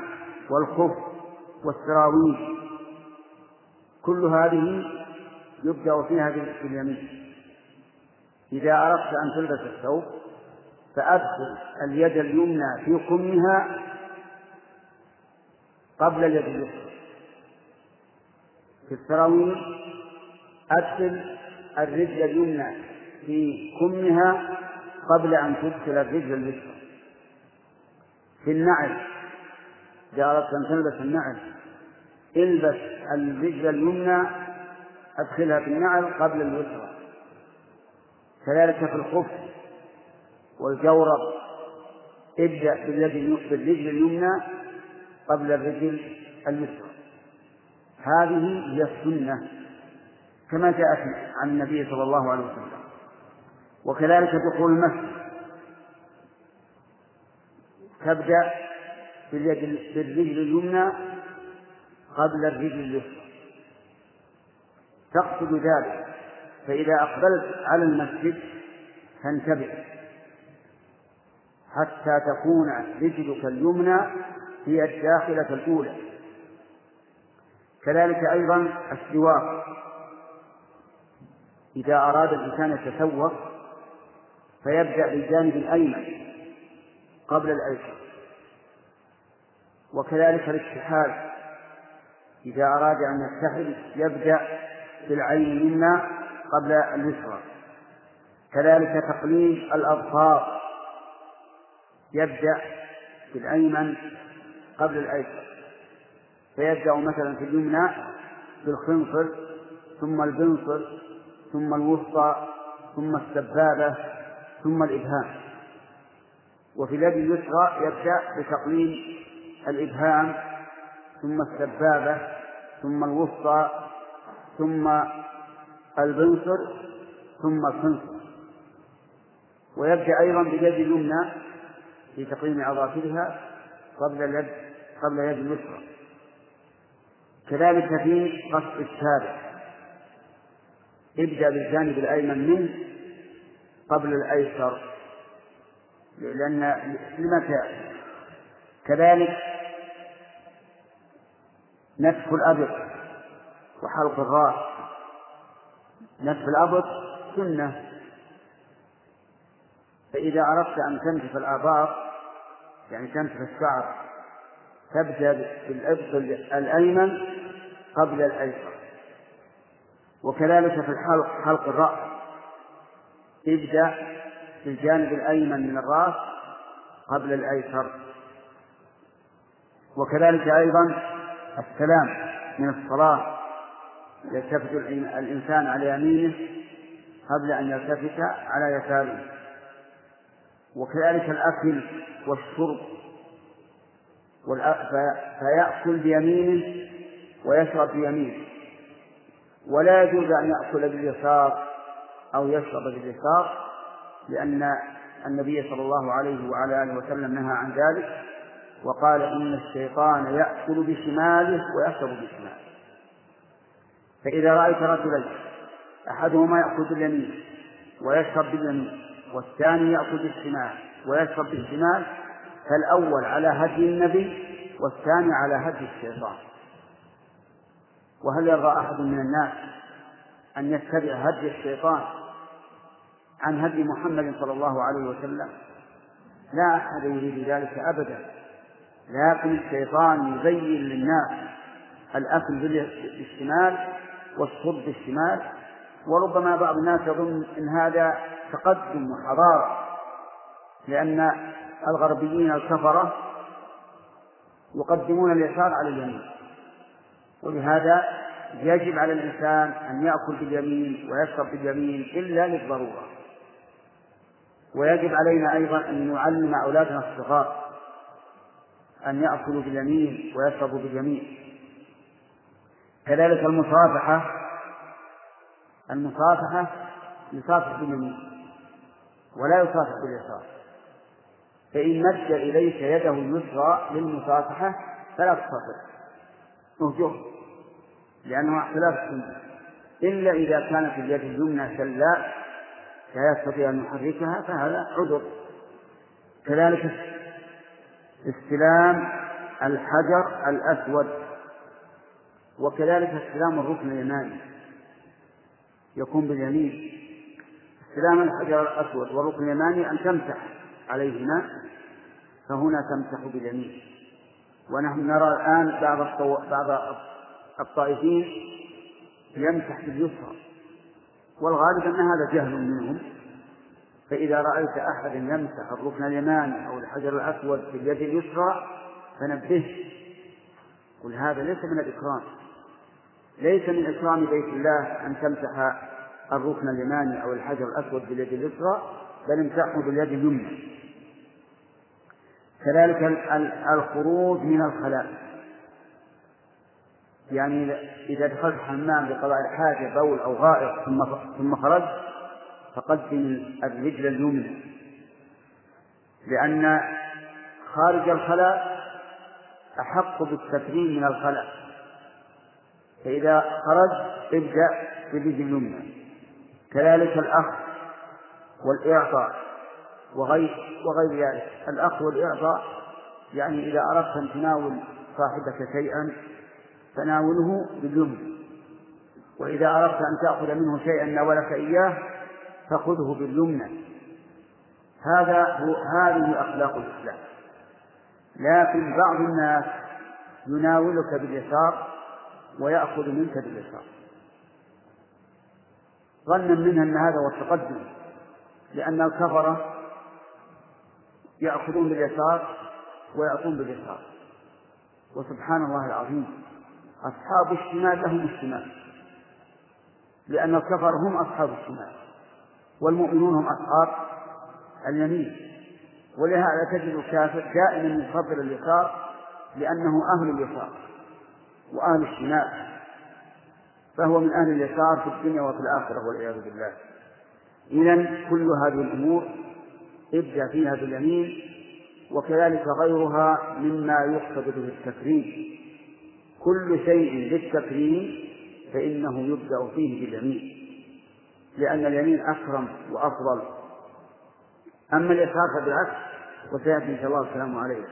والخف والسراويل كل هذه يبدأ فيها باليمين إذا أردت أن تلبس الثوب فأدخل اليد اليمنى في كمها قبل اليد اليسرى. في السراويل أدخل الرجل اليمنى في كمها قبل أن تدخل الرجل اليسرى. في النعل. إذا أردت أن تلبس النعل البس الرجل اليمنى أدخلها في النعل قبل اليسرى كذلك في الخف والجورب ابدأ بالرجل اليمنى قبل الرجل اليسرى. هذه هي السنة كما جاءت عن النبي صلى الله عليه وسلم. وكذلك دخول المسجد. تبدأ باليد بالرجل اليمنى قبل الرجل اليسرى. تقصد ذلك فإذا أقبلت على المسجد فانتبه حتى تكون رجلك اليمنى هي الداخلة الأولى. كذلك أيضا السواك. إذا أراد الإنسان يتسوق فيبدأ بالجانب الأيمن. قبل الأيسر وكذلك الاكتحال إذا أراد أن يكتحل يبدأ بالعين اليمنى قبل اليسرى. كذلك تقليل الأظفار. يبدأ بالأيمن قبل الأيسر. فيبدأ مثلا في اليمنى بالخنصر ثم البنصر ثم الوسطى ثم السبابة ثم الإبهام. وفي اليد اليسرى يبدأ بتقليل الإبهام ثم السبابة ثم الوسطى ثم البنصر ثم الخنصر ويبدأ أيضا باليد اليمنى في تقليم أظافرها قبل اليد قبل اليد اليسرى. كذلك في قص الشارع ابدأ بالجانب الأيمن منه قبل الأيسر. لأن لمتى كذلك نتف الأبط وحلق الرأس. نتف الأبط سنة. فإذا أردت أن تنتف الآباط يعني تنتف الشعر تبدأ بالإبط الأيمن قبل الأيسر. وكذلك في الحلق حلق الرأس. ابدأ بالجانب الأيمن من الرأس قبل الأيسر. وكذلك أيضا السلام من الصلاة يلتفت الإنسان على يمينه قبل أن يلتفت على يساره. وكذلك الأكل والشرب. فيأكل بيمينه ويشرب بيمينه. ولا يجوز أن يأكل باليسار أو يشرب باليسار. لأن النبي صلى الله عليه وعلى آله وسلم نهى عن ذلك وقال إن الشيطان يأكل بشماله ويشرب بشماله. فإذا رأيت رجلين أحدهما يأكل باليمين ويشرب باليمين والثاني يأكل بالشمال ويشرب بالشمال فالأول على هدي النبي والثاني على هدي الشيطان. وهل يرضى أحد من الناس أن يتبع هدي الشيطان؟ عن هدي محمد صلى الله عليه وسلم. لا أحد يريد ذلك أبدا. لكن الشيطان يزين للناس الأكل بالشمال والشرب بالشمال وربما بعض الناس يظن أن هذا تقدم وحضارة لأن الغربيين الكفرة يقدمون اليسار على اليمين. ولهذا يجب على الإنسان أن يأكل باليمين ويشرب باليمين إلا للضرورة. ويجب علينا أيضا أن نعلم أولادنا الصغار أن يأكلوا باليمين ويشربوا باليمين. كذلك المصافحة المصافحة يصافح باليمين ولا يصافح باليسار. فإن مد إليك يده اليسرى للمصافحة فلا تصافح. اهجره لأنه اختلاف السنة. إلا إذا كانت اليد اليمنى شلاء لا يستطيع أن يحركها فهذا عذر. كذلك استلام الحجر الأسود وكذلك استلام الركن اليماني يكون باليمين. استلام الحجر الأسود والركن اليماني أن تمسح عليهما فهنا تمسح باليمين. ونحن نرى الآن بعض. بعض الطائفين يمسح باليسرى. والغالب أن هذا جهل منهم. فإذا رأيت أحد يمسح الركن اليماني أو الحجر الأسود باليد اليسرى فنبهه. قل هذا ليس من الإكرام. ليس من إكرام بيت الله أن تمسح الركن اليماني أو الحجر الأسود باليد اليسرى بل امسحه باليد اليمنى. كذلك الخروج من الخلاء. يعني إذا دخلت حمام لقضاء الحاجة بول أو غائط ثم ثم خرجت فقدم الرجل اليمنى. لأن خارج الخلاء أحق بالتكريم من الخلاء. فإذا خرج ابدأ بالرجل اليمنى. كذلك الأخ والإعطاء وغير وغير ذلك. الأخ والإعطاء يعني إذا أردت أن تناول صاحبك شيئا فناوله باليمن وإذا أردت أن تأخذ منه شيئا ناولك إياه فخذه باليمنى هذا هو هذه أخلاق الإسلام. لكن بعض الناس يناولك باليسار ويأخذ منك باليسار. ظنا منها أن هذا هو التقدم. لأن الكفرة يأخذون باليسار ويعطون باليسار. وسبحان الله العظيم. أصحاب الشمال لهم الشمال. لأن الكفر هم أصحاب الشمال. والمؤمنون هم أصحاب اليمين. ولهذا تجد الكافر دائما يفضل اليسار لأنه أهل اليسار وأهل الشمال. فهو من أهل اليسار في الدنيا وفي الآخرة والعياذ بالله. إذا كل هذه الأمور ابدأ فيها باليمين وكذلك غيرها مما يقصد به التكريم كل شيء للتكريم فإنه يبدأ فيه باليمين. لأن اليمين أكرم وأفضل. أما اليسار فبالعكس وسيأتي إن شاء الله السلام عليه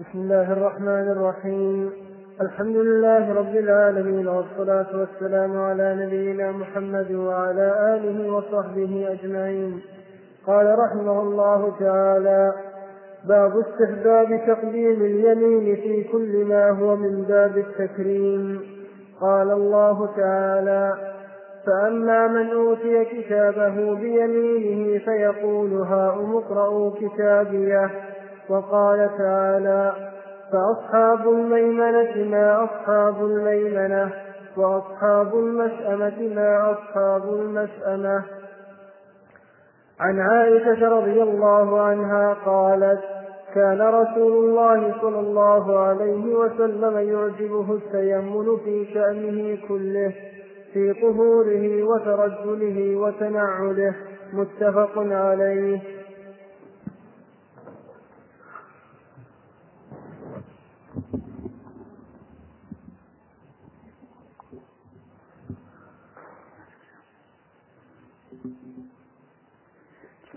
بسم الله الرحمن الرحيم. الحمد لله رب العالمين والصلاة والسلام على نبينا محمد وعلى آله وصحبه أجمعين. قال رحمه الله تعالى باب استحباب تقديم اليمين في كل ما هو من باب التكريم. قال الله تعالى فأما من أوتي كتابه بيمينه فيقول هاؤم اقرءوا كتابيه. وقال تعالى فأصحاب الميمنة ما أصحاب الميمنة وأصحاب المشأمة ما أصحاب المشأمة. عن عائشة رضي الله عنها قالت كان رسول الله صلى الله عليه وسلم يعجبه التيمم في شأنه كله في طهوره وترجله وتنعله متفق عليه.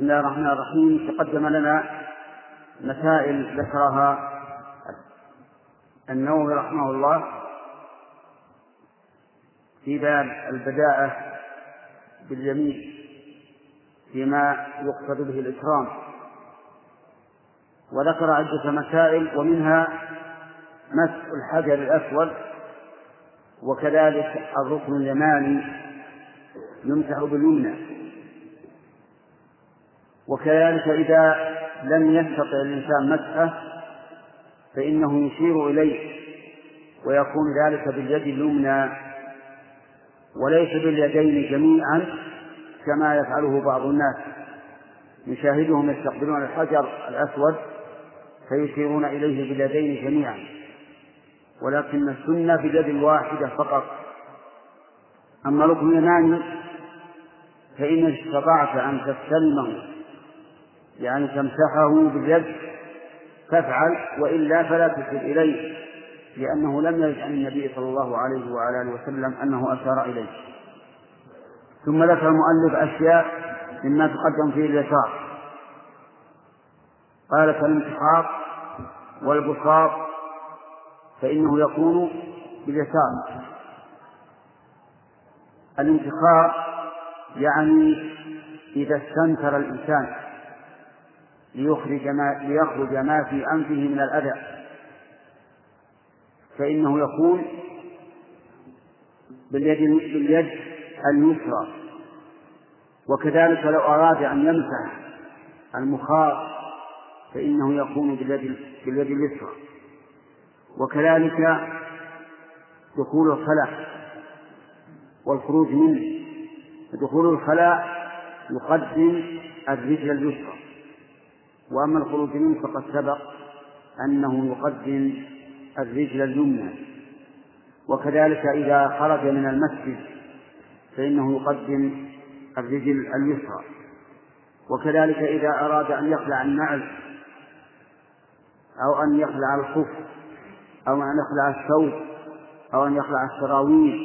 بسم الله الرحمن الرحيم. تقدم لنا مسائل ذكرها النووي رحمه الله في باب البداءة باليمين فيما يقصد به الإكرام. وذكر عدة مسائل ومنها مسح الحجر الأسود وكذلك الركن اليماني يمسح باليمنى. وكذلك إذا لم يستطع الإنسان مسحه فإنه يشير إليه ويكون ذلك باليد اليمنى وليس باليدين جميعا كما يفعله بعض الناس. نشاهدهم يستقبلون الحجر الأسود فيشيرون إليه باليدين جميعا ولكن السنة باليد الواحدة فقط. أما الركن اليماني فإن استطعت أن تستلمه يعني تمسحه باليد فافعل وإلا فلا تشر إليه لأنه لم يرد عن النبي صلى الله عليه وعلى آله وسلم أنه أشار إليه. ثم ذكر المؤلف أشياء مما تقدم فيه اليسار. قال كالانتحار والبساط فإنه يكون باليسار. الانتحار يعني إذا استنكر الإنسان ليخرج ما ليخرج ما في أنفه من الأذى. فإنه يكون باليد باليد اليسرى. وكذلك لو أراد أن يمسح المخاط فإنه يكون باليد باليد اليسرى. وكذلك دخول الخلاء والخروج منه. دخول الخلاء يقدم الرجل اليسرى. وأما الخروج منه فقد سبق أنه يقدم الرجل اليمنى. وكذلك إذا خرج من المسجد فإنه يقدم الرجل اليسرى. وكذلك إذا أراد أن يخلع النعل أو أن يخلع الخف أو أن يخلع الثوب أو أن يخلع السراويل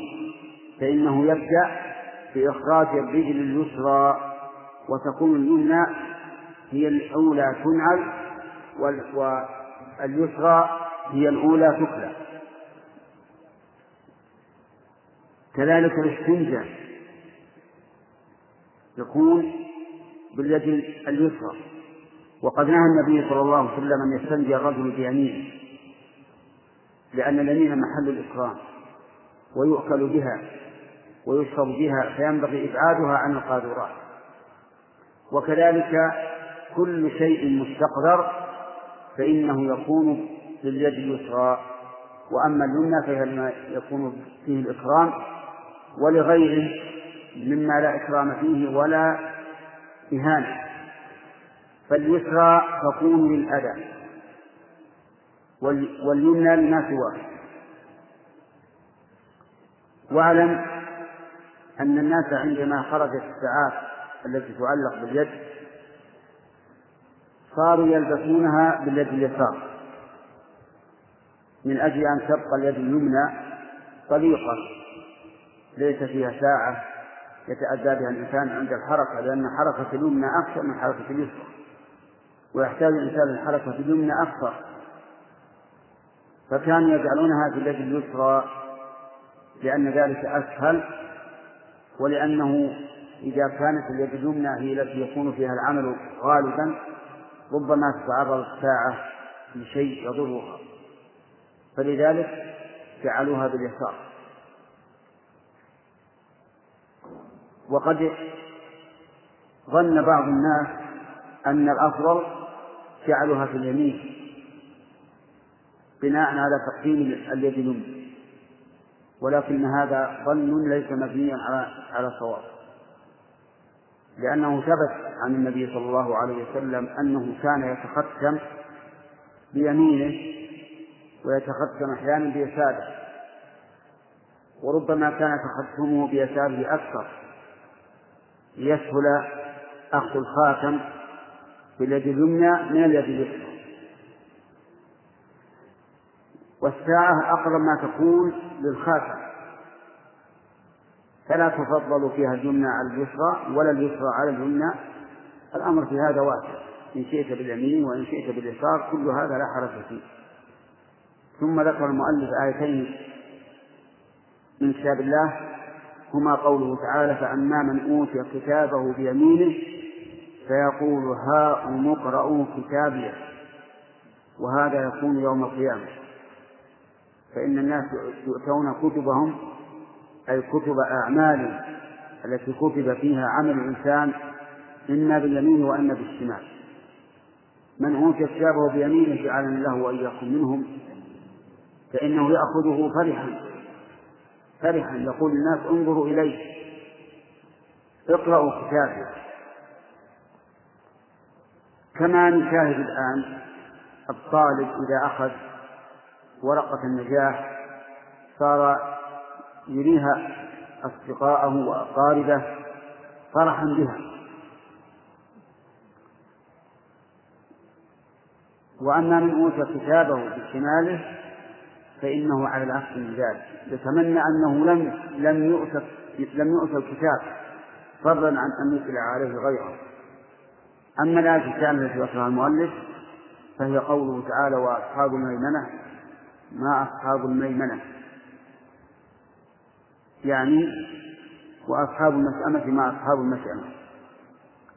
فإنه يبدأ بإخراج الرجل اليسرى وتكون اليمنى هي الأولى تنعل واليسرى هي الأولى تخلع. كذلك الاستنجاء. يكون باليد اليسرى. وقد نهى النبي صلى الله عليه وسلم أن يستنجي الرجل بيمينه لأن اليمين محل الإكرام ويؤكل بها ويشرب بها فينبغي إبعادها عن القاذورات. وكذلك كل شيء مستقذر فإنه يكون باليد اليسرى. وأما اليمنى فهي يكون فيه الإكرام ولغيره مما لا إكرام فيه ولا إهانة. فاليسرى تكون للأذى واليمنى لما سواه. واعلم أن الناس عندما خرجت الساعات التي تعلق باليد صاروا يلبسونها باليد اليسار. من أجل أن تبقى اليد اليمنى طليقة ليس فيها ساعة يتأذى بها الإنسان عند الحركة لأن حركة اليمنى أكثر من حركة اليسرى ويحتاج الإنسان للحركة اليمنى أكثر. فكانوا يجعلونها في اليد اليسرى لأن ذلك أسهل ولأنه إذا كانت اليد اليمنى هي التي يكون فيها العمل غالبا ربما تتعرض الساعة لشيء يضرها. فلذلك جعلوها باليسار. وقد ظن بعض الناس أن الأفضل جعلها في اليمين بناء على تقديم اليد اليمنى ولكن هذا ظن ليس مبنيا على على صواب. لأنه ثبت عن النبي صلى الله عليه وسلم أنه كان يتختم بيمينه ويتختم أحيانا بيساره وربما كان تختمه بيساره أكثر ليسهل أخذ الخاتم باليد اليمنى من اليد اليسرى. والساعة أقرب ما تكون للخاتم. فلا تفضل فيها اليمنى على اليسرى ولا اليسرى على اليمنى الأمر في هذا واسع. إن شئت باليمين وإن شئت باليسار كل هذا لا حرج فيه. ثم ذكر المؤلف آيتين من كتاب الله هما قوله تعالى فأما من أوتي كتابه بيمينه فيقول هاؤم اقرءوا كتابي وهذا يكون يوم القيامة. فإن الناس يؤتون كتبهم أي كتب أعمالهم التي كتب فيها عمل الإنسان إما باليمين وإما بالشمال. من أوتي كتابه بيمينه جعلنا الله وإياكم منهم. فإنه يأخذه فرحا فرحا. يقول الناس انظروا إليه. اقرأوا كتابه. كما نشاهد الآن الطالب إذا أخذ ورقة النجاح صار يريها أصدقاءه وأقاربه فرحا بها. وأما من أوتي كتابه بشماله فإنه على العكس من ذلك. يتمنى أنه لم لم يؤسف لم يؤسف الكتاب فضلا عن أن يطلع عليه غيره. أما الآية الثانية التي ذكرها المؤلف فهي قوله تعالى وأصحاب الميمنة ما أصحاب الميمنة. يعني وأصحاب المشأمة ما أصحاب المشأمة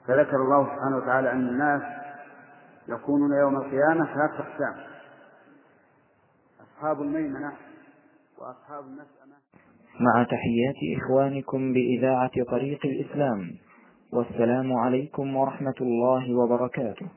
فذكر الله سبحانه وتعالى أن الناس يكونون يوم القيامة ثلاث أقسام. أصحاب الميمنة وأصحاب المشأمة مع تحيات إخوانكم بإذاعة طريق الإسلام. والسلام عليكم ورحمة الله وبركاته.